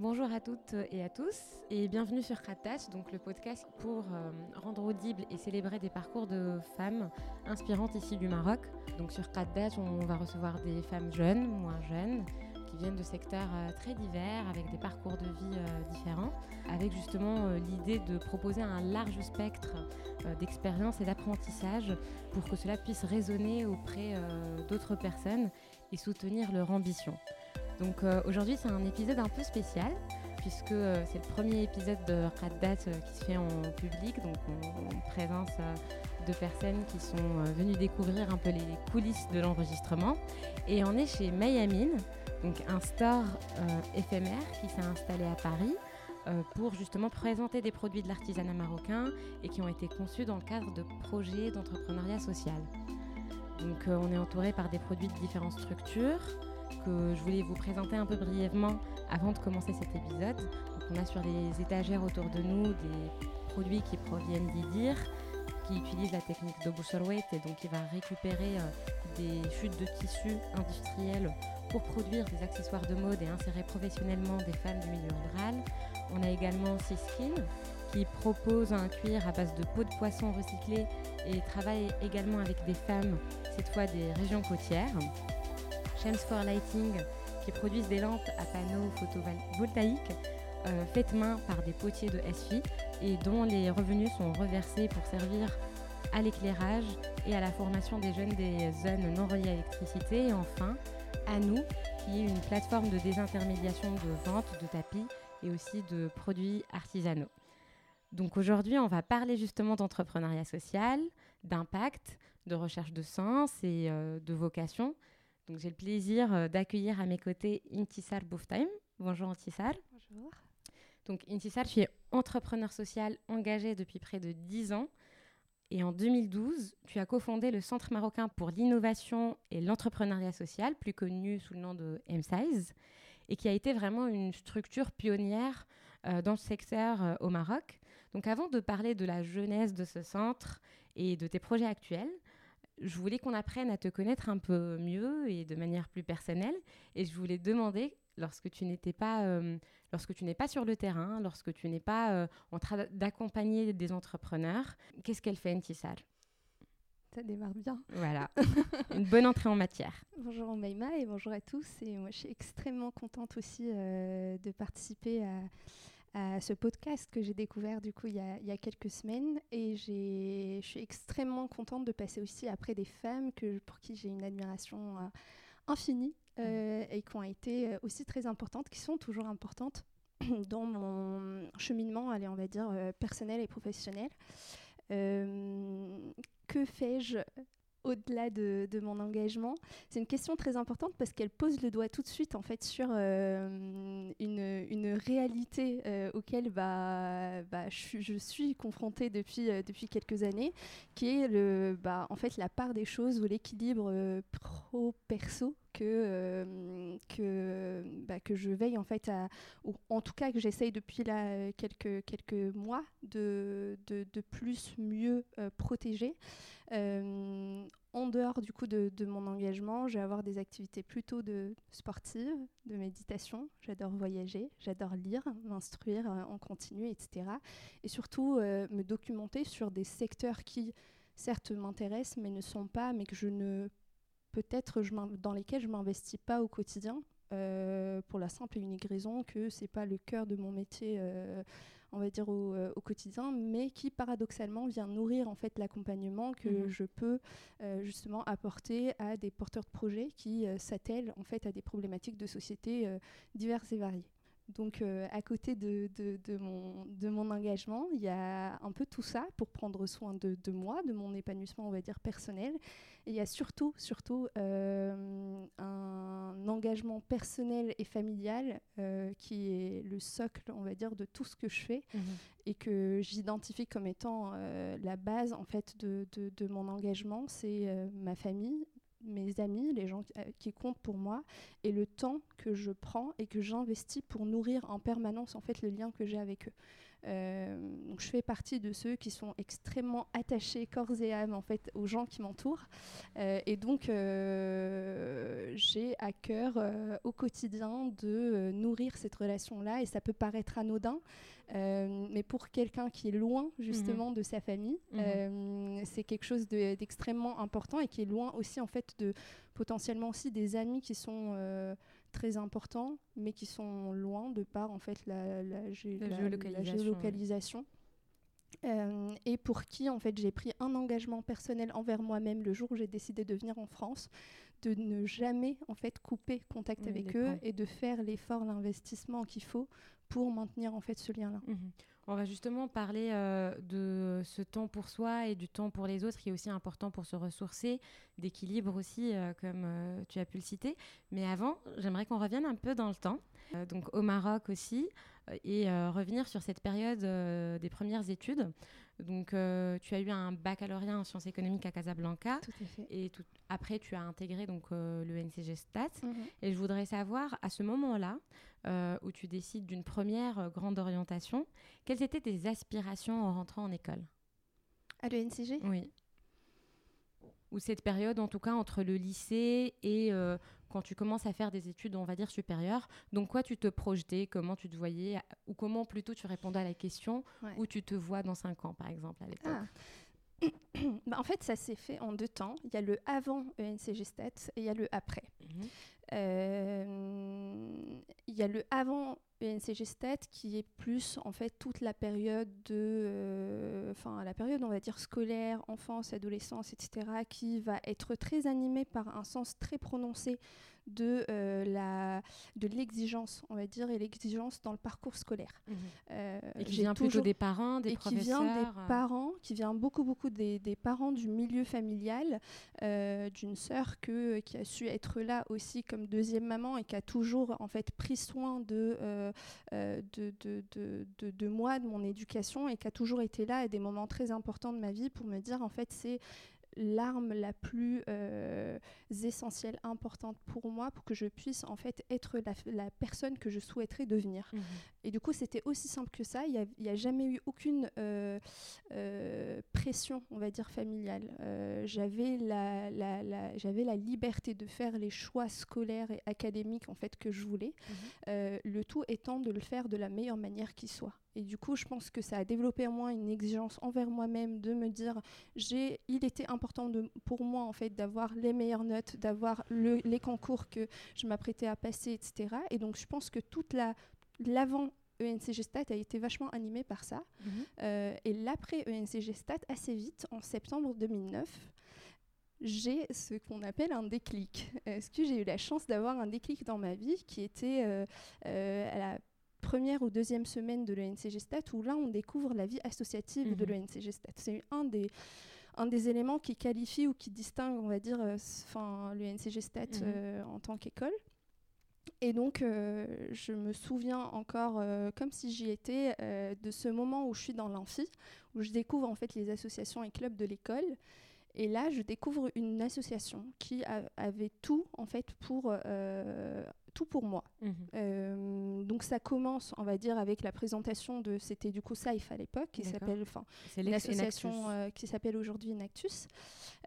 Bonjour à toutes et à tous et bienvenue sur Khattach, donc le podcast pour euh, rendre audible et célébrer des parcours de femmes inspirantes ici du Maroc. Donc sur Khattach, on va recevoir des femmes jeunes, moins jeunes, qui viennent de secteurs euh, très divers avec des parcours de vie euh, différents, avec justement l'idée de proposer un large spectre d'expériences et d'apprentissage pour que cela puisse résonner auprès d'autres personnes et soutenir leur ambition. Euh, aujourd'hui, c'est un épisode un peu spécial puisque euh, c'est le premier épisode de Raddat euh, qui se fait en public, donc en présence de personnes qui sont venues découvrir un peu les coulisses de l'enregistrement. Et on est chez Mayamine, donc un store éphémère qui s'est installé à Paris pour justement présenter des produits de l'artisanat marocain et qui ont été conçus dans le cadre de projets d'entrepreneuriat social. Donc on est entouré par des produits de différentes structures, que je voulais vous présenter un peu brièvement avant de commencer cet épisode. Donc on a sur les étagères autour de nous des produits qui proviennent d'Idir, qui utilisent la technique de Busserweight et donc qui va récupérer euh, des chutes de tissus industriels pour produire des accessoires de mode et insérer professionnellement des femmes du milieu rural. On a également Siskin qui propose un cuir à base de peau de poisson recyclée et travaille également avec des femmes, cette fois des régions côtières. Shems for Lighting, qui produisent des lampes à panneaux photovoltaïques euh, faites main par des potiers de SFI et dont les revenus sont reversés pour servir à l'éclairage et à la formation des jeunes des zones non reliées à l'électricité. Et enfin, à nous, qui est une plateforme de désintermédiation de vente de tapis et aussi de produits artisanaux. Donc aujourd'hui, on va parler justement d'entrepreneuriat social, d'impact, de recherche de sens et euh, de vocation, j'ai le plaisir euh, d'accueillir à mes côtés Intisar Bouftime. Bonjour Intisar. Bonjour. Donc Intisar, tu es entrepreneur social engagé depuis près de 10 ans. Et en 2012, tu as cofondé le Centre marocain pour l'innovation et l'entrepreneuriat social, plus connu sous le nom de M-Size, et qui a été vraiment une structure pionnière euh, dans ce secteur euh, au Maroc. Donc avant de parler de la jeunesse de ce centre et de tes projets actuels, je voulais qu'on apprenne à te connaître un peu mieux et de manière plus personnelle. Et je voulais demander, lorsque tu n'étais pas, euh, lorsque tu n'es pas sur le terrain, lorsque tu n'es pas euh, en train d'accompagner des entrepreneurs, qu'est-ce qu'elle fait, Ntissar ça démarre bien. Voilà, une bonne entrée en matière. Bonjour Maïma et bonjour à tous. Et moi, je suis extrêmement contente aussi euh, de participer à, à ce podcast que j'ai découvert du coup il y, a, il y a quelques semaines et je suis extrêmement contente de passer aussi après des femmes que, pour qui j'ai une admiration euh, infinie euh, mmh. et qui ont été euh, aussi très importantes, qui sont toujours importantes dans mon cheminement, allez, on va dire, personnel et professionnel. que fais-je au-delà de, mon engagement. C'est une question très importante parce qu'elle pose le doigt tout de suite en fait sur euh, une, réalité euh, auquel bah, bah, je, suis confrontée depuis, euh, depuis quelques années, qui est le, bah, en fait la part des choses ou l'équilibre pro-perso que, que, bah, que je veille en fait à, ou en tout cas que j'essaye depuis là quelques, quelques mois de, de, de plus mieux protéger. Euh, en dehors du coup de, mon engagement, je vais avoir des activités plutôt de sportives, de méditation. J'adore voyager, j'adore lire, m'instruire euh, en continu, etc. Et surtout euh, me documenter sur des secteurs qui, certes, m'intéressent, mais ne sont pas, mais que je ne peut-être dans lesquels je m'investis pas au quotidien. pour la simple et unique raison que c'est pas le cœur de mon métier on va dire, euh, au, quotidien, mais qui paradoxalement vient nourrir en fait l'accompagnement que mhm. je peux euh, justement apporter à des porteurs de projets qui euh, s'attellent en fait à des problématiques de société diverses et variées. Donc, euh, à côté de, mon, de, mon, engagement, il y a un peu tout ça pour prendre soin de, moi, de mon épanouissement, on va dire, personnel. Et il y a surtout, surtout euh, un engagement personnel et familial euh, qui est le socle, on va dire, de tout ce que je fais mhm. et que j'identifie comme étant la base, en fait, de, mon engagement. C'est ma famille, mes amis, les gens qui, comptent pour moi, et le temps que je prends et que j'investis pour nourrir en permanence en fait le lien que j'ai avec eux. Euh, donc je fais partie de ceux qui sont extrêmement attachés corps et âme en fait aux gens qui m'entourent euh, et donc euh, j'ai à cœur au quotidien de nourrir cette relation là et ça peut paraître anodin mais pour quelqu'un qui est loin justement mhm. de sa famille, mhm. c'est quelque chose d'extrêmement important et qui est loin aussi en fait de potentiellement aussi des amis qui sont très importants, mais qui sont loin de par en fait la, la, géolocalisation. Euh, et pour qui en fait j'ai pris un engagement personnel envers moi-même le jour où j'ai décidé de venir en France, de ne jamais en fait couper contact avec eux et de faire l'effort, l'investissement qu'il faut pour maintenir en fait ce lien-là. Mhm. On va justement parler euh, de ce temps pour soi et du temps pour les autres qui est aussi important pour se ressourcer, d'équilibre aussi, euh, comme euh, tu as pu le citer. Mais avant, j'aimerais qu'on revienne un peu dans le temps, donc au Maroc aussi, et revenir sur cette période des premières études. Donc, euh, tu as eu un baccalauréat en sciences économiques à Casablanca. Tout à fait. Et après, tu as intégré donc euh, le NCG Stats. Mhm. Et je voudrais savoir, à ce moment-là, euh, où tu décides d'une première grande orientation, quelles étaient tes aspirations en rentrant en école? À l'ENCG Oui. Ou cette période, en tout cas, entre le lycée et quand tu commences à faire des études, on va dire, supérieures. Donc, quoi tu te projetais? Comment tu te voyais? Ou comment plutôt tu répondais à la question? Où tu te vois dans 5 ans, par exemple, à l'époque? Ah. bah, en fait, ça s'est fait en deux temps. Il y a le avant ENCG Stats et il y a le après. Mhm. Euh, il y a le avant ENCG Stat qui est plus en fait toute la période de, euh, enfin la période on va dire scolaire, enfance, adolescence, etc. qui va être très animée par un sens très prononcé de euh, la de l'exigence, on va dire, et l'exigence dans le parcours scolaire. Euh, et qui vient plutôt des parents, des et professeurs. qui vient des euh. parents, qui vient beaucoup beaucoup des, des parents du milieu familial, d'une sœur que qui a su être là aussi comme deuxième maman et qui a toujours en fait pris soin de, de, de, de, de moi, de mon éducation et qui a toujours été là à des moments très importants de ma vie pour me dire en fait c'est l'arme la plus euh, essentielle, importante pour moi, pour que je puisse en fait être la, personne que je souhaiterais devenir. Mhm. Et du coup, c'était aussi simple que ça. Il n'y a, jamais eu aucune euh, euh, pression, on va dire, familiale. j'avais la, la, j'avais la liberté de faire les choix scolaires et académiques en fait que je voulais. Mhm. le tout étant de le faire de la meilleure manière qui soit. Et du coup, je pense que ça a développé en moi une exigence envers moi-même de me dire, j'ai, il était important de, pour moi en fait d'avoir les meilleures notes, d'avoir les concours que je m'apprêtais à passer, etc. Et donc, je pense que toute la l'avant ENCG Stat a été vachement animé par ça. Mhm. Euh, et l'après ENCG Stat, assez vite, en septembre 2009, j'ai ce qu'on appelle un déclic. Est-ce que j'ai eu la chance d'avoir un déclic dans ma vie qui était euh, euh, à la première ou deuxième semaine de l'ENCG Stat, où là, on découvre la vie associative de mhm. l'ENCG Stat. C'est un des, un des éléments qui qualifie ou qui distingue, on va dire, euh, Stat mhm. euh, en tant qu'école. Et donc, euh, je me souviens encore, comme si j'y étais, de ce moment où je suis dans l'amphi, où je découvre en fait les associations et clubs de l'école. Et là, je découvre une association qui avait tout en fait pour tout pour moi. Mhm. Euh, donc ça commence, on va dire, avec la présentation de, c'était du coup Saif à l'époque, qui s'appelle, enfin, l'association euh, qui s'appelle aujourd'hui Inactus.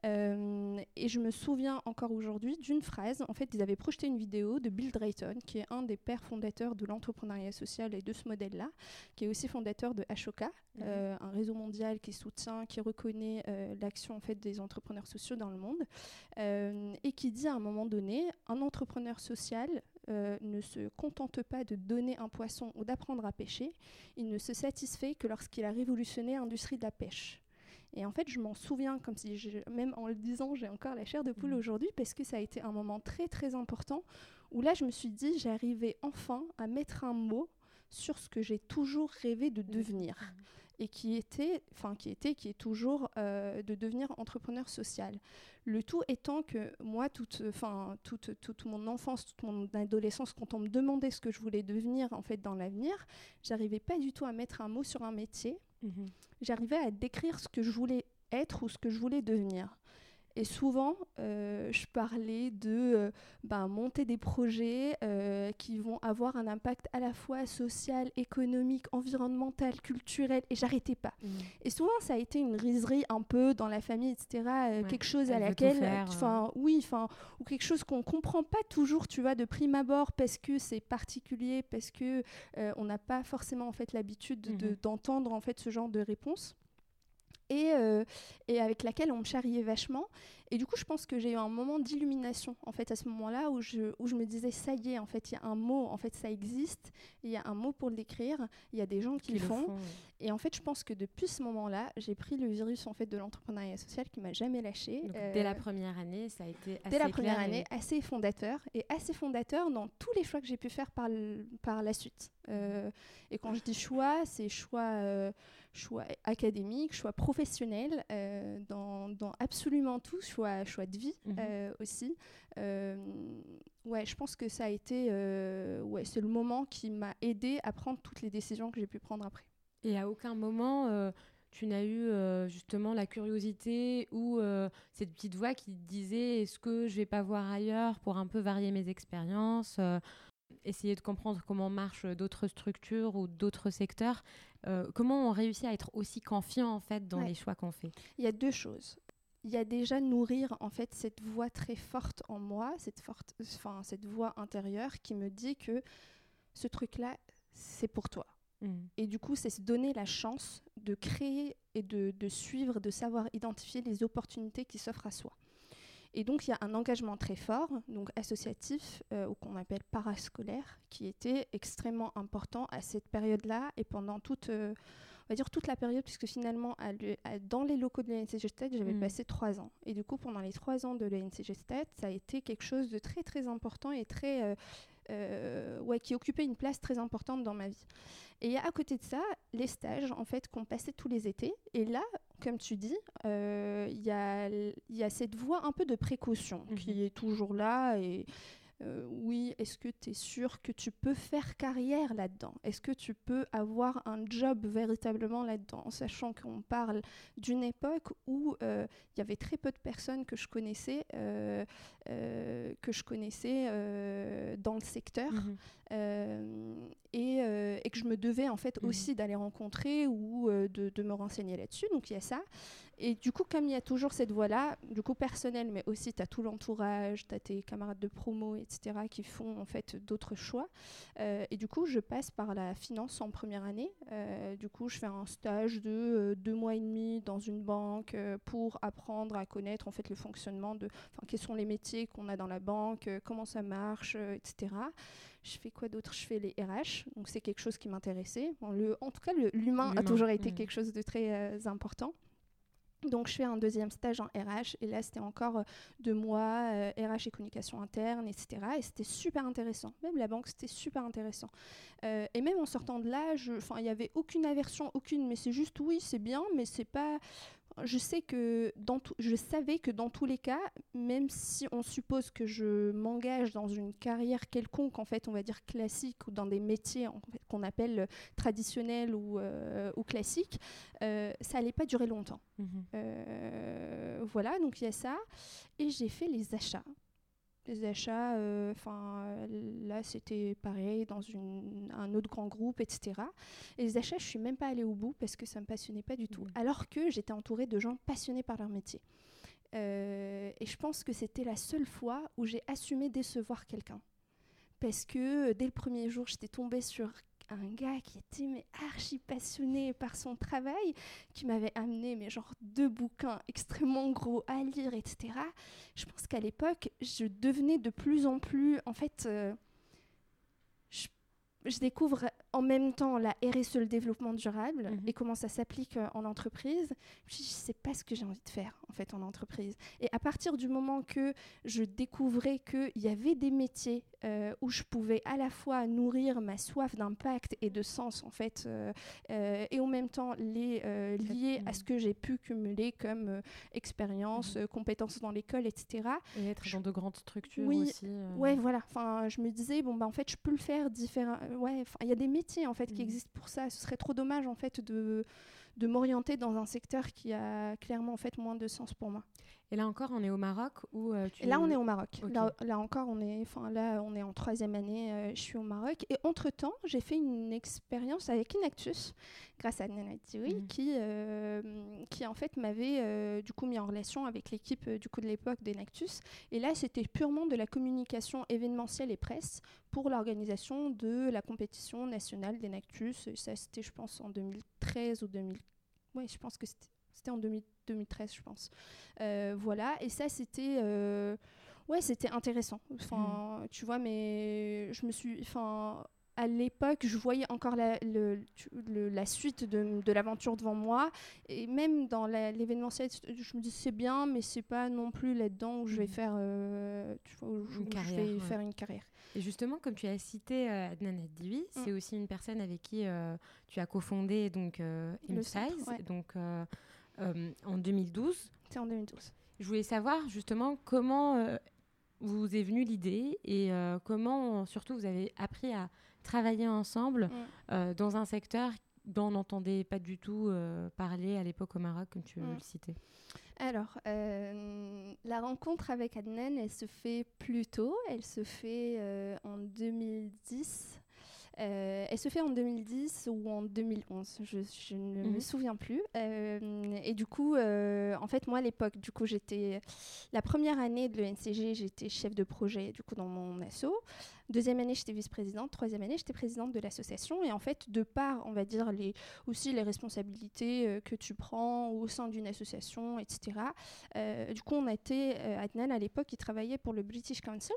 Euh, et je me souviens encore aujourd'hui d'une phrase. En fait, ils avaient projeté une vidéo de Bill Drayton, qui est un des pères fondateurs de l'entrepreneuriat social et de ce modèle-là, qui est aussi fondateur de Ashoka, mhm. un réseau mondial qui soutient, qui reconnaît l'action en fait des entrepreneurs sociaux dans le monde, et qui dit à un moment donné, un entrepreneur social euh, ne se contente pas de donner un poisson ou d'apprendre à pêcher, il ne se satisfait que lorsqu'il a révolutionné l'industrie de la pêche. Et en fait, je m'en souviens, comme si, même en le disant, j'ai encore la chair de poule mmh. aujourd'hui, parce que ça a été un moment très très important, où là, je me suis dit, j'arrivais enfin à mettre un mot sur ce que j'ai toujours rêvé de mmh. devenir. Mmh et qui était, enfin qui était, qui est toujours euh, de devenir entrepreneur social. Le tout étant que moi, toute, enfin toute, toute mon enfance, toute mon adolescence, quand on me demandait ce que je voulais devenir en fait dans l'avenir, j'arrivais pas du tout à mettre un mot sur un métier. Mhm. J'arrivais à décrire ce que je voulais être ou ce que je voulais devenir. Et souvent, euh, je parlais de euh, ben, monter des projets euh, qui vont avoir un impact à la fois social, économique, environnemental, culturel, et j'arrêtais pas. Mmh. Et souvent, ça a été une riserie un peu dans la famille, etc. quelque chose à laquelle, enfin, oui, enfin, ou quelque chose qu'on comprend pas toujours, tu vois, de prime abord, parce que c'est particulier, parce que on n'a pas forcément en fait l'habitude mmh d'entendre en fait ce genre de réponse et, euh, et avec laquelle on me charriait vachement. Et du coup, je pense que j'ai eu un moment d'illumination en fait à ce moment-là où je, où je me disais ça y est, en fait, il y a un mot, en fait, ça existe, il y a un mot pour le décrire, il y a des gens qui, le font. Et en fait, je pense que depuis ce moment-là, j'ai pris le virus en fait de l'entrepreneuriat social qui m'a jamais lâché. dès la euh, première année, ça a été assez dès la première année, assez fondateur et assez fondateur dans tous les choix que j'ai pu faire par, par la suite. Euh, et quand je dis choix, c'est choix choix académique, choix professionnel, euh, dans, dans, absolument tout, choix, choix de vie mhm. euh, aussi. Euh, ouais, je pense que ça a été, ouais, c'est le moment qui m'a aidé à prendre toutes les décisions que j'ai pu prendre après. Et à aucun moment, tu n'as eu justement la curiosité ou cette petite voix qui te disait est-ce que je vais pas voir ailleurs pour un peu varier mes expériences essayer de comprendre comment marchent d'autres structures ou d'autres secteurs. Euh, comment on réussit à être aussi confiant en fait dans les choix qu'on fait? Il y a deux choses. Il y a déjà nourrir en fait cette voix très forte en moi, cette forte, enfin cette voix intérieure qui me dit que ce truc-là, c'est pour toi. Mmh. Et du coup, c'est se donner la chance de créer et de, de suivre, de savoir identifier les opportunités qui s'offrent à soi. Et donc, il y a un engagement très fort, donc associatif, euh, ou qu'on appelle parascolaire, qui était extrêmement important à cette période-là et pendant toute, euh, va dire toute la période, puisque finalement, dans les locaux de l'ANCG Stade, j'avais mm. passé trois ans. Et du coup, pendant les trois ans de l'ANCG Stade, ça a été quelque chose de très, très important et très. Euh, ouais, qui occupait une place très importante dans ma vie. Et à côté de ça, les stages, en fait, qu'on passait tous les étés. Et là, comme tu dis, euh, il y, a, y, a, cette voie un peu de précaution mhm. qui est toujours là et euh, oui, est-ce que tu es sûr que tu peux faire carrière là-dedans? Est-ce que tu peux avoir un job véritablement là-dedans? Sachant qu'on parle d'une époque où euh, il y avait très peu de personnes que je connaissais, euh, que je connaissais dans le secteur. Mhm. Et, et, que je me devais en fait mhm. aussi d'aller rencontrer ou de, de, me renseigner là-dessus. Donc il y a ça. Et du coup, comme il y a toujours cette voie-là, du coup personnelle, mais aussi tu as tout l'entourage, tu as tes camarades de promo, etc., qui font en fait d'autres choix. Euh, et du coup, je passe par la finance en première année. Euh, du coup, je fais un stage de euh, deux mois et demi dans une banque pour apprendre à connaître en fait le fonctionnement de, quels sont les métiers qu'on a dans la banque, comment ça marche, etc. Je fais quoi d'autre? Je fais les RH, donc c'est quelque chose qui m'intéressait. en tout cas, l'humain a toujours été mmh. quelque chose de très important. Donc je fais un deuxième stage en RH et là c'était encore euh, deux mois, RH euh, et communication interne, etc. Et c'était super intéressant. Même la banque c'était super intéressant. Euh, et même en sortant de là, il n'y avait aucune aversion, aucune, mais c'est juste oui c'est bien, mais c'est pas je sais que dans je savais que dans tous les cas, même si on suppose que je m'engage dans une carrière quelconque, en fait, on va dire classique ou dans des métiers qu'on appelle traditionnels ou, euh, ou classiques, euh, ça allait pas durer longtemps. Mhm. Euh, voilà, donc il y a ça. Et j'ai fait les achats les achats, euh, enfin là c'était pareil dans une, un autre grand groupe, etc. Et les achats, je suis même pas allée au bout parce que ça me passionnait pas du tout. Mmh. Alors que j'étais entourée de gens passionnés par leur métier. Euh, et je pense que c'était la seule fois où j'ai assumé décevoir quelqu'un. Parce que euh, dès le premier jour, j'étais tombée sur un gars qui était mais archi passionné par son travail, qui m'avait amené mais genre deux bouquins extrêmement gros à lire, etc. Je pense qu'à l'époque, je devenais de plus en plus, en fait, euh, je découvre en même temps la RSE, le développement durable, mhm. et comment ça s'applique euh, en entreprise. Je ne sais pas ce que j'ai envie de faire en fait en entreprise. Et à partir du moment que je découvrais qu'il y avait des métiers euh, où je pouvais à la fois nourrir ma soif d'impact et de sens en fait, euh, et en même temps les lier à ce que j'ai pu cumuler comme expérience, mhm. compétences dans l'école, etc. Et être dans de grandes structures oui, aussi. Ouais, voilà. Enfin, je me disais bon bah en fait je peux le faire différemment ouais, il y a des métiers en fait qui mmh. existent pour ça. Ce serait trop dommage en fait de de m'orienter dans un secteur qui a clairement en fait moins de sens pour moi. Et là encore, on est au Maroc ou euh, Là, on est au Maroc. Là, encore, on est, enfin là, on est en troisième année. Euh, je suis au Maroc. Et entre temps, j'ai fait une expérience avec Inactus, grâce à Nana mmh. qui, euh, qui en fait m'avait du coup mis en relation avec l'équipe du coup de l'époque d'Inactus. Et là, c'était purement de la communication événementielle et presse pour l'organisation de la compétition nationale d'Enactus. Ça, c'était, je pense, en 2013 ou 2000. Ouais, je pense que c'était en 2013, je pense. Euh, voilà, et ça, c'était. Euh, ouais, c'était intéressant. Enfin, mm. tu vois, mais je me suis. Enfin, à l'époque, je voyais encore la, le, la suite de, de l'aventure devant moi. Et même dans l'événementiel, je me dis c'est bien, mais c'est pas non plus là-dedans où je vais mm. faire, euh, tu vois, où, une carrière, je vais faire une carrière. Et justement, comme tu as cité Adnan Addibi, mm. c'est aussi une personne avec qui tu as cofondé donc. Donc en 2012. C'est en 2012. Je voulais savoir justement comment euh, vous est venue l'idée et euh, comment surtout vous avez appris à travailler ensemble dans un secteur dont on n'entendait pas du tout parler à l'époque au Maroc, comme tu mm. le citais. Alors, la rencontre avec Adnan, elle se fait plus tôt. Elle se fait en 2010 euh, elle se fait en 2010 ou en 2011, je, ne me mhm. souviens plus. Euh, et du coup, euh, en fait, moi à l'époque, du coup, j'étais la première année de l'ENCG, j'étais chef de projet du coup dans mon asso. Deuxième année, j'étais vice-présidente. Troisième année, j'étais présidente de l'association. Et en fait, de part, on va dire les aussi les responsabilités que tu prends au sein d'une association, etc. du coup, on a été Adnan à l'époque, il travaillait pour le British Council.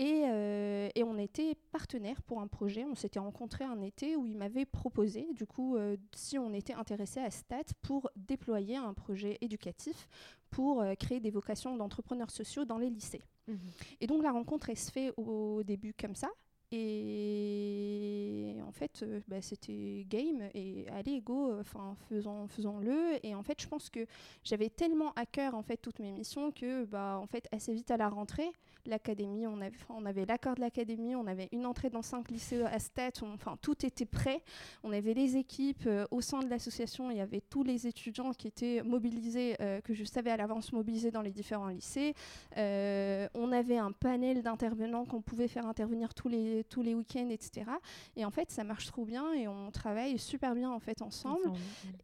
Euh, et, on était partenaires pour un projet. On s'était rencontrés un été où il m'avait proposé, du coup, euh, si on était intéressé à STAT pour déployer un projet éducatif pour euh, créer des vocations d'entrepreneurs sociaux dans les lycées. Mhm. Et donc la rencontre, elle se fait au début comme ça. Et en fait, bah, c'était game et allez go, enfin faisons, faisons-le. Et en fait, je pense que j'avais tellement à cœur en fait toutes mes missions que bah en fait assez vite à la rentrée, l'académie, on avait, on avait l'accord de l'académie, on avait une entrée dans cinq lycées à STAT, enfin tout était prêt. On avait les équipes euh, au sein de l'association, il y avait tous les étudiants qui étaient mobilisés, euh, que je savais à l'avance mobilisés dans les différents lycées. Euh, on avait un panel d'intervenants qu'on pouvait faire intervenir tous les, tous les week-ends, etc. Et en fait, ça marche trop bien et on travaille super bien en fait ensemble.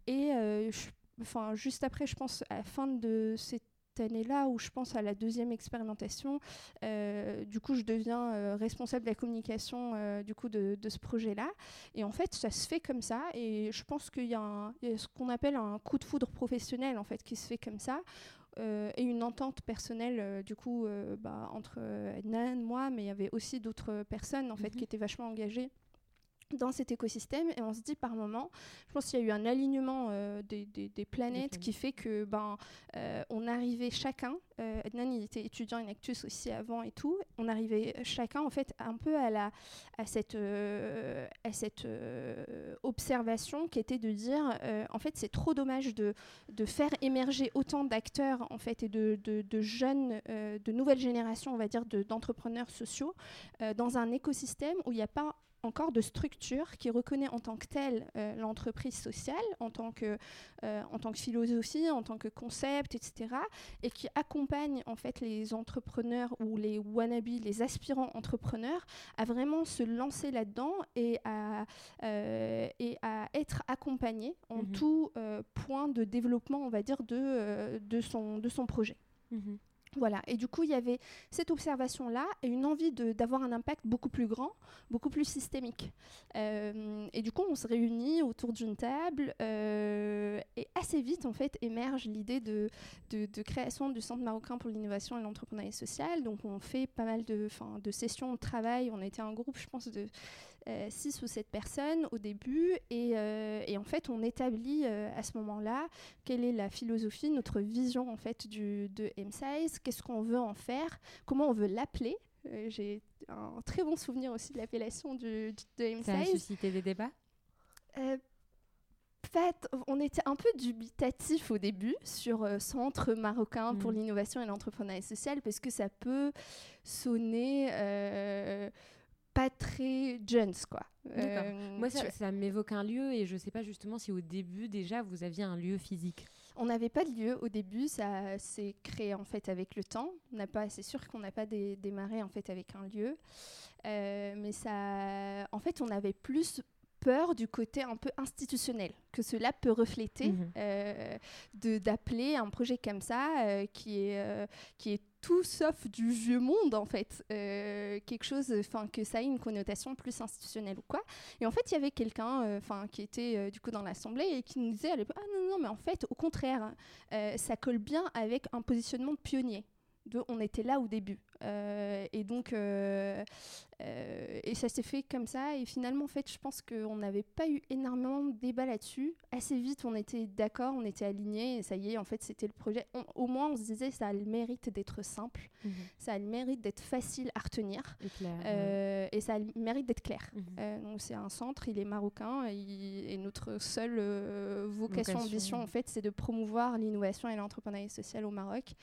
Et enfin, juste après, je pense, à la fin de cette année-là où je pense à la deuxième expérimentation. Euh, du coup, je deviens euh, responsable de la communication euh, du coup de, ce projet-là. Et en fait, ça se fait comme ça. Et je pense qu'il y, a ce qu'on appelle un coup de foudre professionnel en fait qui se fait comme ça. Et une entente personnelle du coup bah, entre moi, mais il y avait aussi d'autres personnes en fait mhm. qui étaient vachement engagées dans cet écosystème et on se dit par moment, je pense qu'il y a eu un alignement euh, des, des, planètes qui fait que ben euh, on arrivait chacun, euh, Adnan il était étudiant in Actus aussi avant et tout, on arrivait chacun en fait un peu à la à cette à cette observation qui était de dire en fait c'est trop dommage de, de faire émerger autant d'acteurs en fait et de, de, de jeunes de nouvelles générations on va dire d'entrepreneurs sociaux dans un écosystème où il n'y a pas encore de structure qui reconnaît en tant que telle euh, l'entreprise sociale, en tant, que, euh, en tant que philosophie, en tant que concept, etc. Et qui accompagne en fait les entrepreneurs ou les wannabes, les aspirants entrepreneurs à vraiment se lancer là-dedans et à, euh, et à être accompagnés en mhm. tout point de développement, on va dire, de, de, son, de son projet. Mhm. Voilà, et du coup, il y avait cette observation-là et une envie d'avoir un impact beaucoup plus grand, beaucoup plus systémique. Euh, et du coup, on se réunit autour d'une table euh, et assez vite, en fait, émerge l'idée de, de, création du Centre marocain pour l'innovation et l'entrepreneuriat social. Donc, on fait pas mal de, de sessions de travail. On était un groupe, je pense, de 6 euh, ou 7 personnes au début euh, et, en fait on établit euh, à ce moment-là quelle est la philosophie, notre vision en fait du, de M-Size, qu'est-ce qu'on veut en faire, comment on veut l'appeler. J'ai un très bon souvenir aussi de l'appellation de M-Size. Ça a suscité des débats? Fait, on était un peu dubitatif au début sur centre marocain pour mm. l'innovation et l'entrepreneuriat social parce que ça peut sonner pas très jeunes, quoi. Moi, ça, ça m'évoque un lieu et je ne sais pas justement si au début déjà vous aviez un lieu physique. On n'avait pas de lieu au début, ça s'est créé en fait avec le temps. On n'a pas, c'est sûr qu'on n'a pas démarré en fait avec un lieu, mais ça, en fait, on avait plus peur du côté un peu institutionnel que cela peut refléter mhm. euh, de d'appeler un projet comme ça euh, qui est euh, qui est tout sauf du vieux monde en fait. Quelque chose enfin que ça ait une connotation plus institutionnelle ou quoi. Et en fait il y avait quelqu'un enfin qui était du coup dans l'assemblée et qui nous disait ah non non mais en fait au contraire ça colle bien avec un positionnement de pionnier. De on était là au début et donc euh, et ça s'est fait comme ça. Et finalement, en fait, je pense qu'on n'avait pas eu énormément de débat là-dessus. Assez vite, on était d'accord, on était alignés. Et ça y est, en fait, c'était le projet. au moins, on se disait, ça a le mérite d'être simple. Mhm. Ça a le mérite d'être facile à retenir. Et, euh, et ça a le mérite d'être clair. Mhm. Euh, donc, c'est un centre, il est marocain. Et, notre seule vocation, ambition, en fait, c'est de promouvoir l'innovation et l'entrepreneuriat social au Maroc.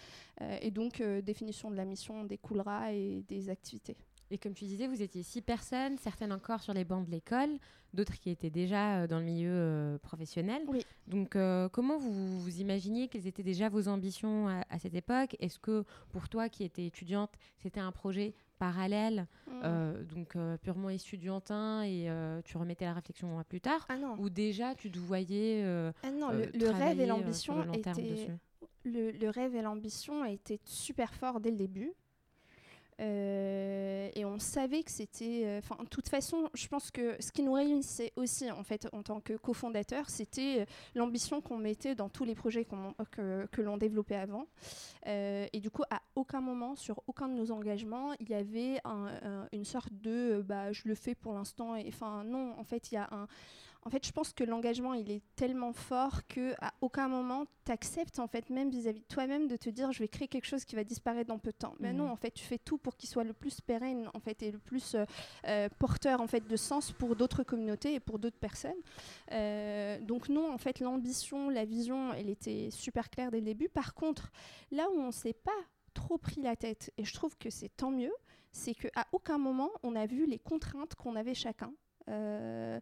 et donc, définition de la mission découlera et des activités. Et comme tu disais, vous étiez six personnes, certaines encore sur les bancs de l'école, d'autres qui étaient déjà euh, dans le milieu euh, professionnel. Donc, euh, comment vous, vous, imaginiez quelles étaient déjà vos ambitions à, cette époque? Est-ce que pour toi, qui étais étudiante, c'était un projet parallèle, mmh. donc purement étudiantin, et tu remettais la réflexion à plus tard? Ah Ou déjà, tu te voyais ah non, le, rêve et l'ambition étaient... Le, le, rêve et l'ambition étaient super forts dès le début. Euh, et on savait que c'était. Euh, enfin, de toute façon, je pense que ce qui nous réunissait aussi, en fait, en tant que cofondateur, c'était euh, l'ambition qu'on mettait dans tous les projets que, que l'on développait avant. et du coup, à aucun moment, sur aucun de nos engagements, il y avait une sorte de bah, je le fais pour l'instant. Enfin, non, en fait, il y a un en fait, je pense que l'engagement, il est tellement fort que à aucun moment, tu acceptes, en fait, même vis-à-vis de toi-même, de te dire, je vais créer quelque chose qui va disparaître dans peu de temps. Mais non, mhm. en fait, tu fais tout pour qu'il soit le plus pérenne, en fait, et le plus euh, euh, porteur, en fait, de sens pour d'autres communautés et pour d'autres personnes. Euh, donc non, en fait, l'ambition, la vision, elle était super claire dès le début. Par contre, là où on ne s'est pas trop pris la tête, et je trouve que c'est tant mieux, c'est qu'à aucun moment on a vu les contraintes qu'on avait chacun. Euh,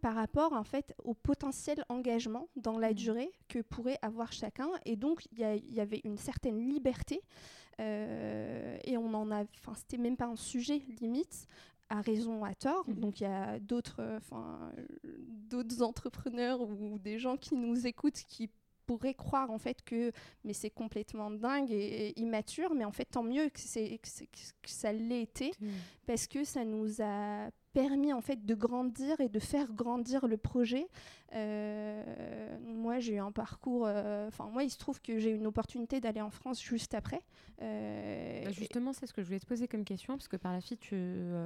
par rapport en fait au potentiel engagement dans la mmh. durée que pourrait avoir chacun. Et donc il y, avait une certaine liberté euh, et on en a, enfin c'était même pas un sujet limite à raison, à tort. Mmh. Donc il y a d'autres, enfin d'autres entrepreneurs ou des gens qui nous écoutent qui pourraient croire en fait que mais c'est complètement dingue et, immature mais en fait tant mieux que, c'est, que, ça l'ait été mmh. parce que ça nous a permis en fait de grandir et de faire grandir le projet. Euh, moi, j'ai eu un parcours. Euh, enfin, moi, il se trouve que j'ai eu une opportunité d'aller en France juste après. Euh, bah, justement, c'est ce que je voulais te poser comme question, parce que par la suite, tu,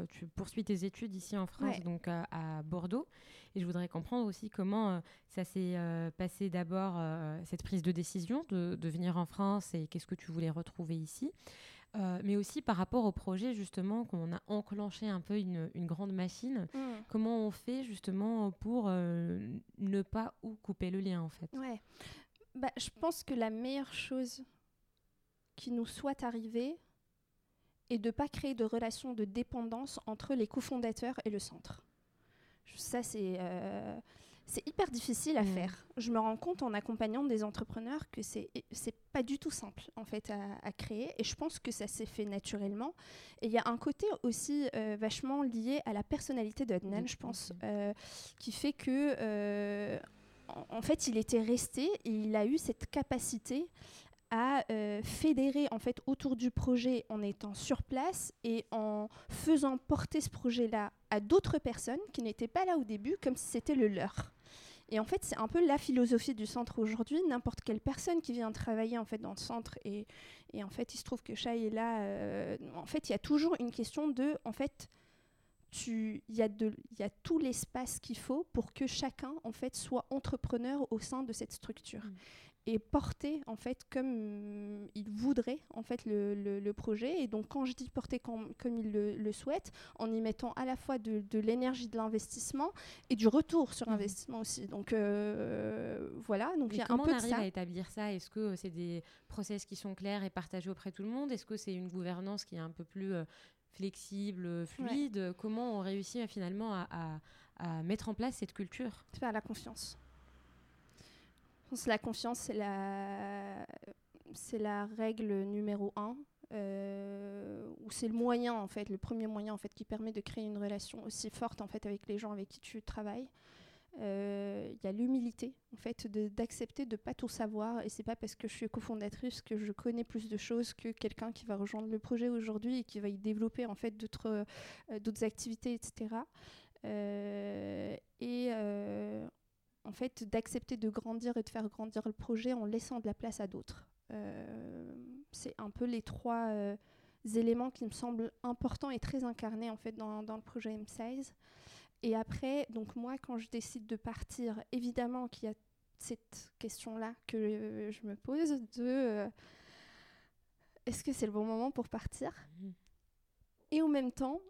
tu poursuis tes études ici en France, donc à, Bordeaux. Et je voudrais comprendre aussi comment ça s'est passé d'abord cette prise de décision de, de venir en France et qu'est-ce que tu voulais retrouver ici. Euh, mais aussi par rapport au projet justement qu'on a enclenché un peu une, grande machine. Mm. Comment on fait justement pour euh, ne pas ou couper le lien en fait? Ouais. Bah, je pense que la meilleure chose qui nous soit arrivée est de ne pas créer de relation de dépendance entre les cofondateurs et le centre. Ça, c'est euh, c'est hyper difficile à mm. faire. Je me rends compte en accompagnant des entrepreneurs que c'est pas du tout simple en fait à, créer et je pense que ça s'est fait naturellement. Et il y a un côté aussi euh, vachement lié à la personnalité d'Adnan, je pense, euh, qui fait que en, fait il était resté et il a eu cette capacité à fédérer en fait autour du projet en étant sur place et en faisant porter ce projet-là à d'autres personnes qui n'étaient pas là au début comme si c'était le leur. Et en fait, c'est un peu la philosophie du centre aujourd'hui. N'importe quelle personne qui vient travailler en fait dans le centre et, et en fait, il se trouve que Chai est là. Euh, en fait, il y a toujours une question de, en fait, il y, a y a tout l'espace qu'il faut pour que chacun en fait soit entrepreneur au sein de cette structure. Mm et porter en fait comme il voudrait en fait le, le, projet. Et donc quand je dis porter comme, comme il le, le, souhaite en y mettant à la fois de, de l'énergie de l'investissement et du retour sur mmh. investissement aussi. Donc euh, voilà. Donc il y a un peu on arrive à établir ça? Est-ce que c'est des process qui sont clairs et partagés auprès de tout le monde? Est-ce que c'est une gouvernance qui est un peu plus euh, flexible, fluide? Comment on réussit finalement à, mettre en place cette culture? Faire la confiance. La confiance, c'est la, règle numéro un. Euh, ou c'est le moyen en fait, le premier moyen en fait qui permet de créer une relation aussi forte en fait avec les gens avec qui tu travailles. Euh, il y a l'humilité en fait d'accepter de ne pas tout savoir et c'est pas parce que je suis cofondatrice que je connais plus de choses que quelqu'un qui va rejoindre le projet aujourd'hui et qui va y développer en fait d'autres euh, activités etc et en fait d'accepter de grandir et de faire grandir le projet en laissant de la place à d'autres. C'est un peu les trois éléments qui me semblent importants et très incarnés en fait dans, dans le projet M16 et après, donc moi, quand je décide de partir, évidemment qu'il y a cette question-là que je me pose de euh, est-ce que c'est le bon moment pour partir? Mhm. Et en même temps,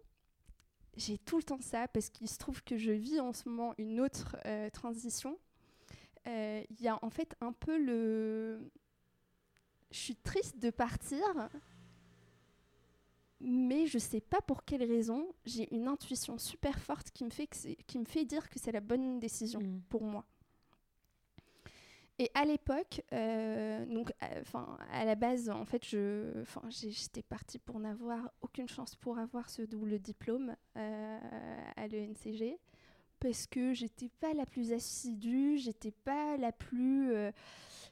j'ai tout le temps ça parce qu'il se trouve que je vis en ce moment une autre euh, transition. Euh, il y a en fait un peu le... Je suis triste de partir, mais je sais pas pour quelle raison, j'ai une intuition super forte qui me fait, qui me fait dire que c'est la bonne décision mm. pour moi. Et à l'époque, euh, donc, euh, enfin, à la base, en fait, je, enfin, j'étais partie pour n'avoir aucune chance pour avoir ce double diplôme euh, à l'ENCG parce que j'étais pas la plus assidue, j'étais pas la plus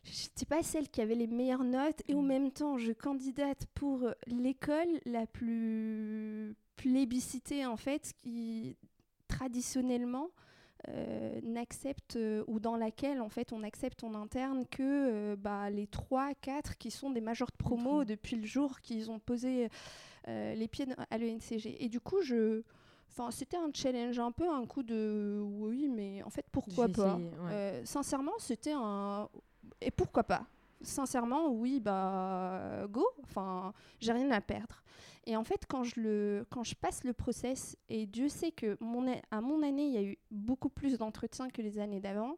j'étais pas celle qui avait les meilleures notes et en mm. même temps je candidate pour l'école la plus plébiscitée en fait qui traditionnellement euh, n'accepte euh, ou dans laquelle en fait on accepte en interne que euh, bah, les 3 4 qui sont des majors de promo depuis le jour qu'ils ont posé les pieds à l'ENCG et du coup je Enfin, c'était un challenge un peu, un coup de oui, mais en fait, pourquoi pas? Sincèrement, c'était un et pourquoi pas? Sincèrement, oui, bah go. Enfin, j'ai rien à perdre. Et en fait, quand je, le, quand je passe le process, et Dieu sait que mon, à mon année, il y a eu beaucoup plus d'entretiens que les années d'avant,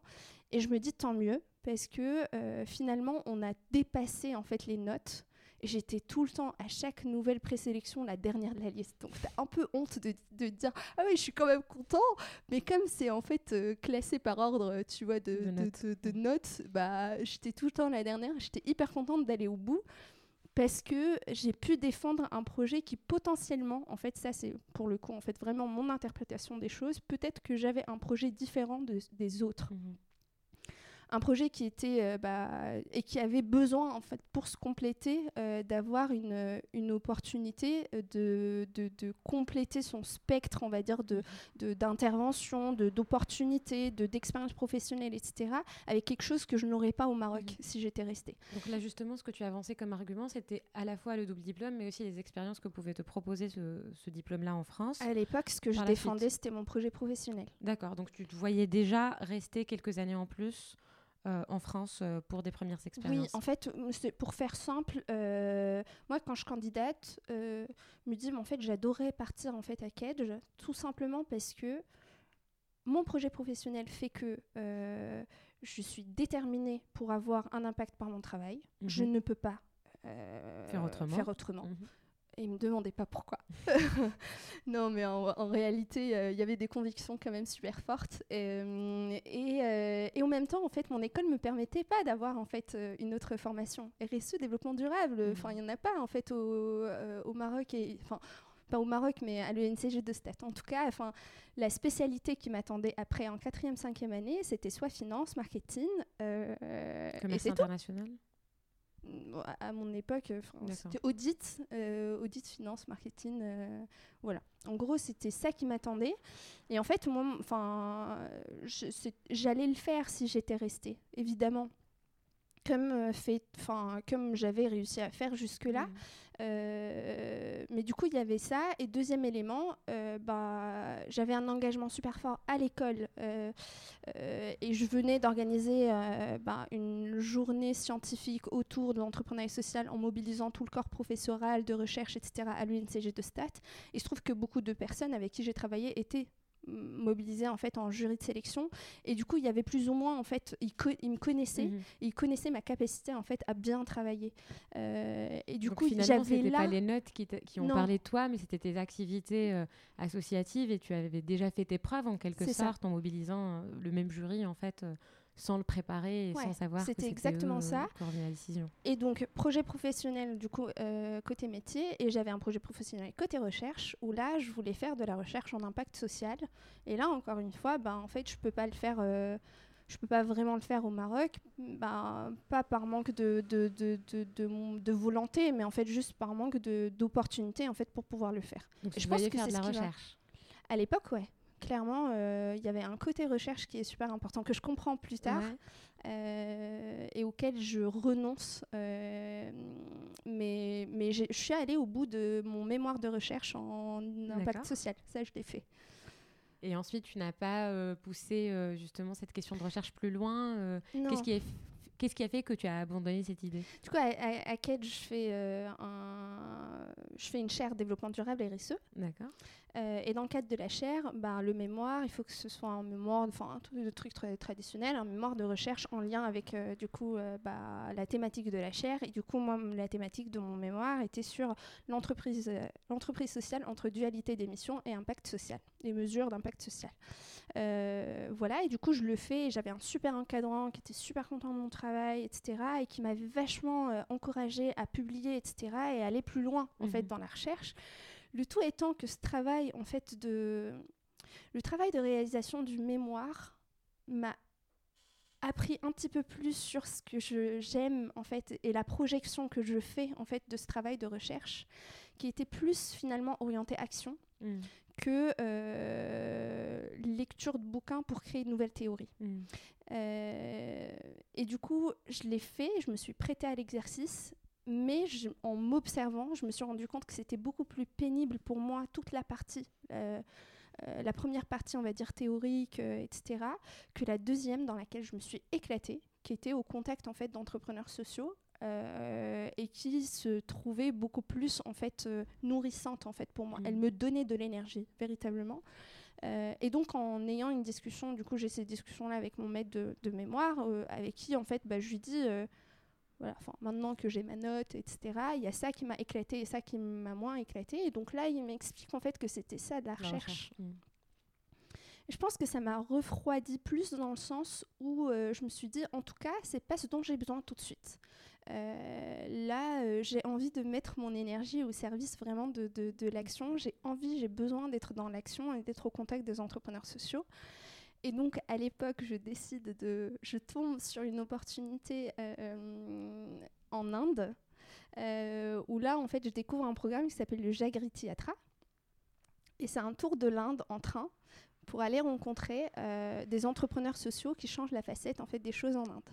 et je me dis tant mieux, parce que euh, finalement, on a dépassé en fait les notes j'étais tout le temps, à chaque nouvelle présélection, la dernière de la liste. Donc, t'as un peu honte de, de, dire Ah oui, je suis quand même content. Mais comme c'est en fait euh, classé par ordre, tu vois, de, de, notes, bah, j'étais tout le temps la dernière. J'étais hyper contente d'aller au bout parce que j'ai pu défendre un projet qui potentiellement, en fait, ça c'est pour le coup, en fait, vraiment mon interprétation des choses. Peut-être que j'avais un projet différent des autres. Mmh un projet qui était euh, bah, et qui avait besoin en fait pour se compléter euh, d'avoir une, une opportunité de, de, de, compléter son spectre on va dire de d'intervention de, d'opportunités de d'expérience professionnelle etc avec quelque chose que je n'aurais pas au Maroc si j'étais restée. Donc là justement ce que tu as avancé comme argument c'était à la fois le double diplôme mais aussi les expériences que pouvait te proposer ce, ce diplôme là en France. À l'époque ce que je défendais c'était mon projet professionnel. D'accord donc tu te voyais déjà rester quelques années en plus euh, en France euh, pour des premières expériences Oui, en fait, pour faire simple, euh, moi quand je candidate, je me dis, mais en fait, j'adorais partir en fait à Kedge, tout simplement parce que mon projet professionnel fait que je suis déterminée pour avoir un impact par mon travail. Je mhm. ne peux pas faire autrement. Mhm. Et me demandait pas pourquoi. non, mais en, réalité, euh, il y avait des convictions quand même super fortes. Et, euh, euh, et, en même temps, en fait, mon école me permettait pas d'avoir en fait une autre formation. RSE, développement durable. Mmh. Enfin, il y en a pas en fait au, au Maroc et enfin pas au Maroc, mais à l'UNCG de Stat. En tout cas, enfin, la spécialité qui m'attendait après en quatrième, cinquième année, c'était soit finance, marketing. Commerce international? À mon époque, euh, c'était audit, euh, audit, finance, marketing, euh, voilà. En gros, c'était ça qui m'attendait. Et en fait, moi, enfin, j'allais le faire si j'étais restée, évidemment comme fait, enfin comme j'avais réussi à faire jusque là. Mmh. Euh, mais du coup, il y avait ça. Et deuxième élément, euh, bah, j'avais un engagement super fort à l'école. Euh, et je venais d'organiser bah, une journée scientifique autour de l'entrepreneuriat social en mobilisant tout le corps professoral, de recherche, etc. à l'UNCG de Stat. Et je trouve que beaucoup de personnes avec qui j'ai travaillé étaient mobilisé en fait en jury de sélection. Et du coup, il y avait plus ou moins en fait, il, me connaissait, mhm. il connaissait ma capacité en fait à bien travailler. Euh, et du coup, j'avais là. pas les notes qui, qui ont parlé de toi, mais c'était tes activités euh, associatives et tu avais déjà fait tes preuves en quelque sorte en mobilisant le même jury en fait sans le préparer et sans savoir c'était exactement ça. la décision. Et donc projet professionnel du coup euh, côté métier et j'avais un projet professionnel côté recherche où là je voulais faire de la recherche en impact social et là encore une fois ben en fait je peux pas le faire euh, je peux pas vraiment le faire au Maroc, ben, pas par manque de, de, de, de, de volonté, mais en fait juste par manque d'opportunités en fait pour pouvoir le faire. Donc je pense que c'est la recherche. À l'époque, ouais clairement, euh, il y avait un côté recherche qui est super important, que je comprends plus tard euh, et auquel je renonce. Euh, mais mais je suis allée au bout de mon mémoire de recherche en impact social. Ça, je l'ai fait. Et ensuite, tu n'as pas poussé justement cette question de recherche plus loin. Qu'est-ce qui a fait que tu as abandonné cette idée? Du coup, à, à, je fais, un, je fais une chaire développement durable RSE. D'accord. Euh, et dans le cadre de la chaire, bah, le mémoire, il faut que ce soit un mémoire, enfin un truc, très traditionnel, un mémoire de recherche en lien avec euh, du coup euh, bah, la thématique de la chaire. Et du coup, moi, la thématique de mon mémoire était sur l'entreprise, l'entreprise sociale entre dualité d'émissions et impact social, les mesures d'impact social. voilà, et du coup, je le fais. J'avais un super encadrant qui était super content de mon travail, etc., et qui m'avait vachement encouragé à publier, etc., et aller plus loin en fait mhm. dans la recherche. Le tout étant que ce travail, en fait, de. Le travail de réalisation du mémoire m'a appris un petit peu plus sur ce que j'aime en fait et la projection que je fais en fait de ce travail de recherche qui était plus finalement orienté action mm. que euh, lecture de bouquins pour créer une nouvelle théorie. Mm. Euh, et du coup, je l'ai fait, je me suis prêtée à l'exercice mais en m'observant, je me suis rendu compte que c'était beaucoup plus pénible pour moi toute la partie, euh, euh, la première partie, on va dire théorique, euh, etc., que la deuxième dans laquelle je me suis éclatée, qui était au contact en fait d'entrepreneurs sociaux et qui se trouvait beaucoup plus en fait nourrissante en fait pour moi. Elle mmh. me donnait de l'énergie véritablement. et donc en ayant une discussion, du coup j'ai ces discussions là avec mon maître de, mémoire, avec qui en fait bah, je lui dis voilà, maintenant que j'ai ma note, etc., il y a ça qui m'a éclaté et ça qui m'a moins éclaté. Et donc là, il m'explique en fait que c'était ça de la recherche. Mm. je pense que ça m'a refroidi plus dans le sens où euh, je me suis dit, en tout cas, c'est pas ce dont j'ai besoin tout de suite. Euh, là, euh, j'ai envie de mettre mon énergie au service vraiment de, de, de l'action. J'ai envie, j'ai besoin d'être dans l'action et d'être au contact des entrepreneurs sociaux. Et donc, à l'époque, je décide de. Je tombe sur une opportunité euh, en Inde, euh, où là, en fait, je découvre un programme qui s'appelle le Jagriti Yatra. Et c'est un tour de l'Inde en train pour aller rencontrer euh, des entrepreneurs sociaux qui changent la facette en fait des choses en Inde.